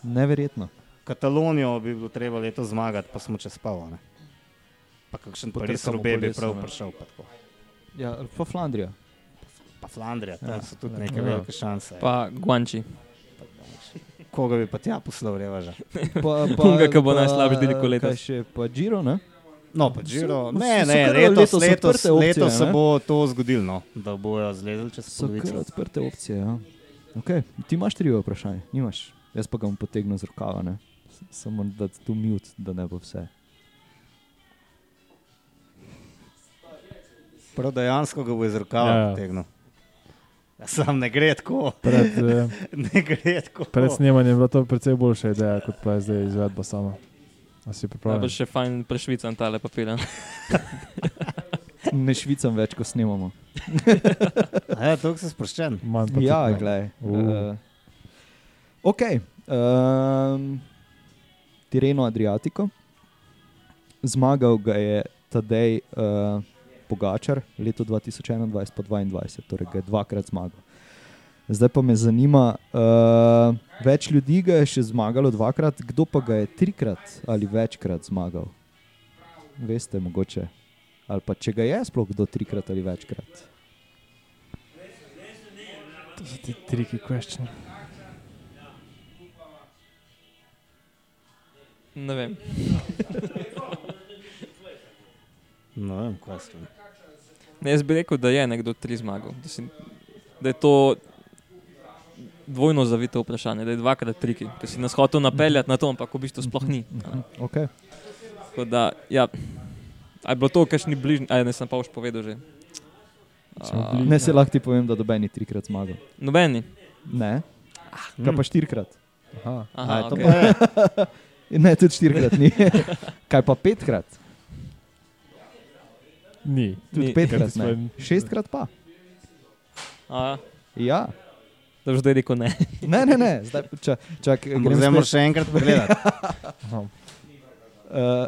Neverjetno. Katalonijo bi bilo treba letos zmagati, pa smo čez pavo. Ne? Pa kakšen Pariz Potrkamo Robe bi prav prišel. Pa. Ja, pa Flandrija. Pa Flandrija, tam Ja, so tudi neke Ja. velike šanse. Pa Guanči. Koga bi pa tja poslal, revaža? Pa, Unga, ki bo najslabši dirko letos. Kaj še, pa Giro, ne? No, pa Giro. So- Ne, so ne, letos, letos letos, opcije, letos se bo to zgodilo, no, da bojo zlezli čez So polovico. odprte opcije. Ja. Okay. Ti imaš tri vprašanja, nimaš. Jaz pa ga bom potegnil z rokava. Ne? Samo da tu mute, da ne bo vse. Prav dejansko ga bo iz rokava ja. potegnil. Sam ne gre tako, Pred, eh, ne gre tako. pred snemanjem je bila to precej boljša ideja, kot pa je zdaj izvedba sama. A si Pa pripravljen? še fajn prešvican tale papir. ne? Švicam več, ko snemamo. Ja, to si sproščen. Pa Ja, gledaj. Uh. Uh, ok. Um, Tireno Adriatico. Zmagal ga je Tadej uh, Pogačar leto 2021 pa 2022, torej ga je dvakrat zmagal. Zdaj pa me zanima, uh, več ljudi ga je še zmagalo dvakrat, kdo pa ga je trikrat ali večkrat zmagal? Veste, mogoče. Ali pa če ga je sploh kdo trikrat ali večkrat. To so ti triki question. Ne vem. No, vem, kaj s tem. Ne, jaz bi rekel, da je nekdo tri zmagal. Da, si, da je to dvojno zavito vprašanje, da je dvakrat triki. Ker si nas hotel napeljati na to, ampak v bistvu sploh ni. Okay. Tako da, ja. A je bilo to, kar ni bližnji, ali ne sem pa už povedal že. A, Ne se lahko ti povem, da dobeni trikrat zmagal. Nobeni. Ne, kaj pa štirikrat. Aha. A Aha, to okay. pa je? Ne, tudi štirikrat ni. kaj pa petkrat? Ni. Tudi Ni. petkrat ne. Šestkrat pa. A, Ja. da bi zdaj rekel ne. Ne, ne, ne. Zdaj, ča, čak, Ampak grem Zdaj moraš še enkrat pogledati. Aha. Uh,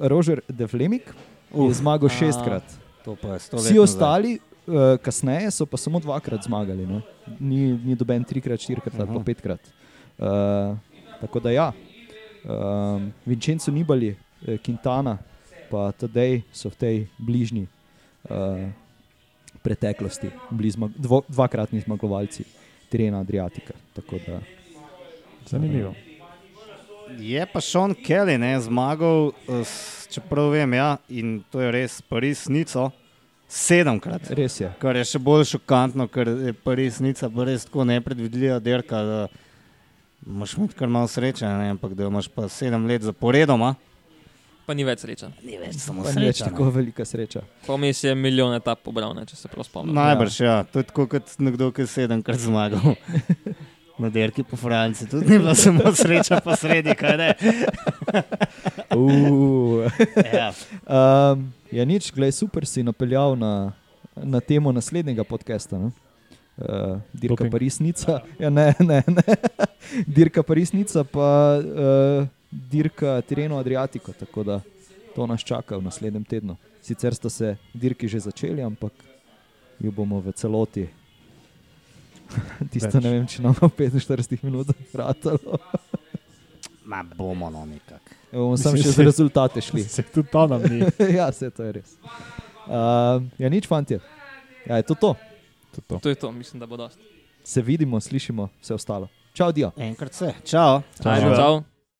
Rožer De Flemik je zmagal A. šestkrat. To pa je sto let Vsi ostali, uh, kasneje, so pa samo dvakrat zmagali. Ne? Ni, ni doben trikrat, štirikrat ali pa petkrat. Uh, tako da ja, um, Vincenzo Nibali, eh, Quintana, pa Tadej so v tej bližnji uh, preteklosti bili zmag, dvo, dvakratni zmagovalci terena Adriatika. Tako da Zanimivo. Je pa Sean Kelly ne, zmagal, eh, čeprav vem, ja, in to je res Paris-Nico, sedemkrat. res je. Kar je še bolj šokantno, ker je Paris-Nica pa res tako nepredvidljiva dirka, da imaš imeti kar malo sreče, ne, ampak da imaš pa sedem let zaporedoma. Pa ni več sreča. Ni več samo Pa ni več sreča. tako velika sreča. Pomis je milijon etap pobral, ne, če se prav spomnim. Najbrž, ja. To je tako kot nekdo, ki je sedemkrat zmagal. Na derki po Franciji tudi ni bila samo sreča, pa sredi, kaj ne. Uh. Ja. Um, ja, nič, glej, super si napeljal na, na temo naslednjega podcasta. Ne? Uh, dirka Doping. Parisnica, ja, ne, ne, ne. dirka Parisnica, pa uh, dirka Tireno Adriatico. Tako da to nas čaka v naslednjem tednu. Sicer sta se dirki že začeli, ampak jo bomo v celoti. Tisto Več. ne vem, če nam v 45 minutah ratalo. Ma bomo no nekako. Bomo samo še se- z rezultate šli. Se tudi to nam ni. ja, vse to je res. Uh, ja, nič, fanti. Ja, je to to. Tudi to. To je to, mislim, da bo dosti. Se vidimo, slišimo, vse ostalo. Čau, Dio. Enkrat se. Čau. Čau. Ajde, čau.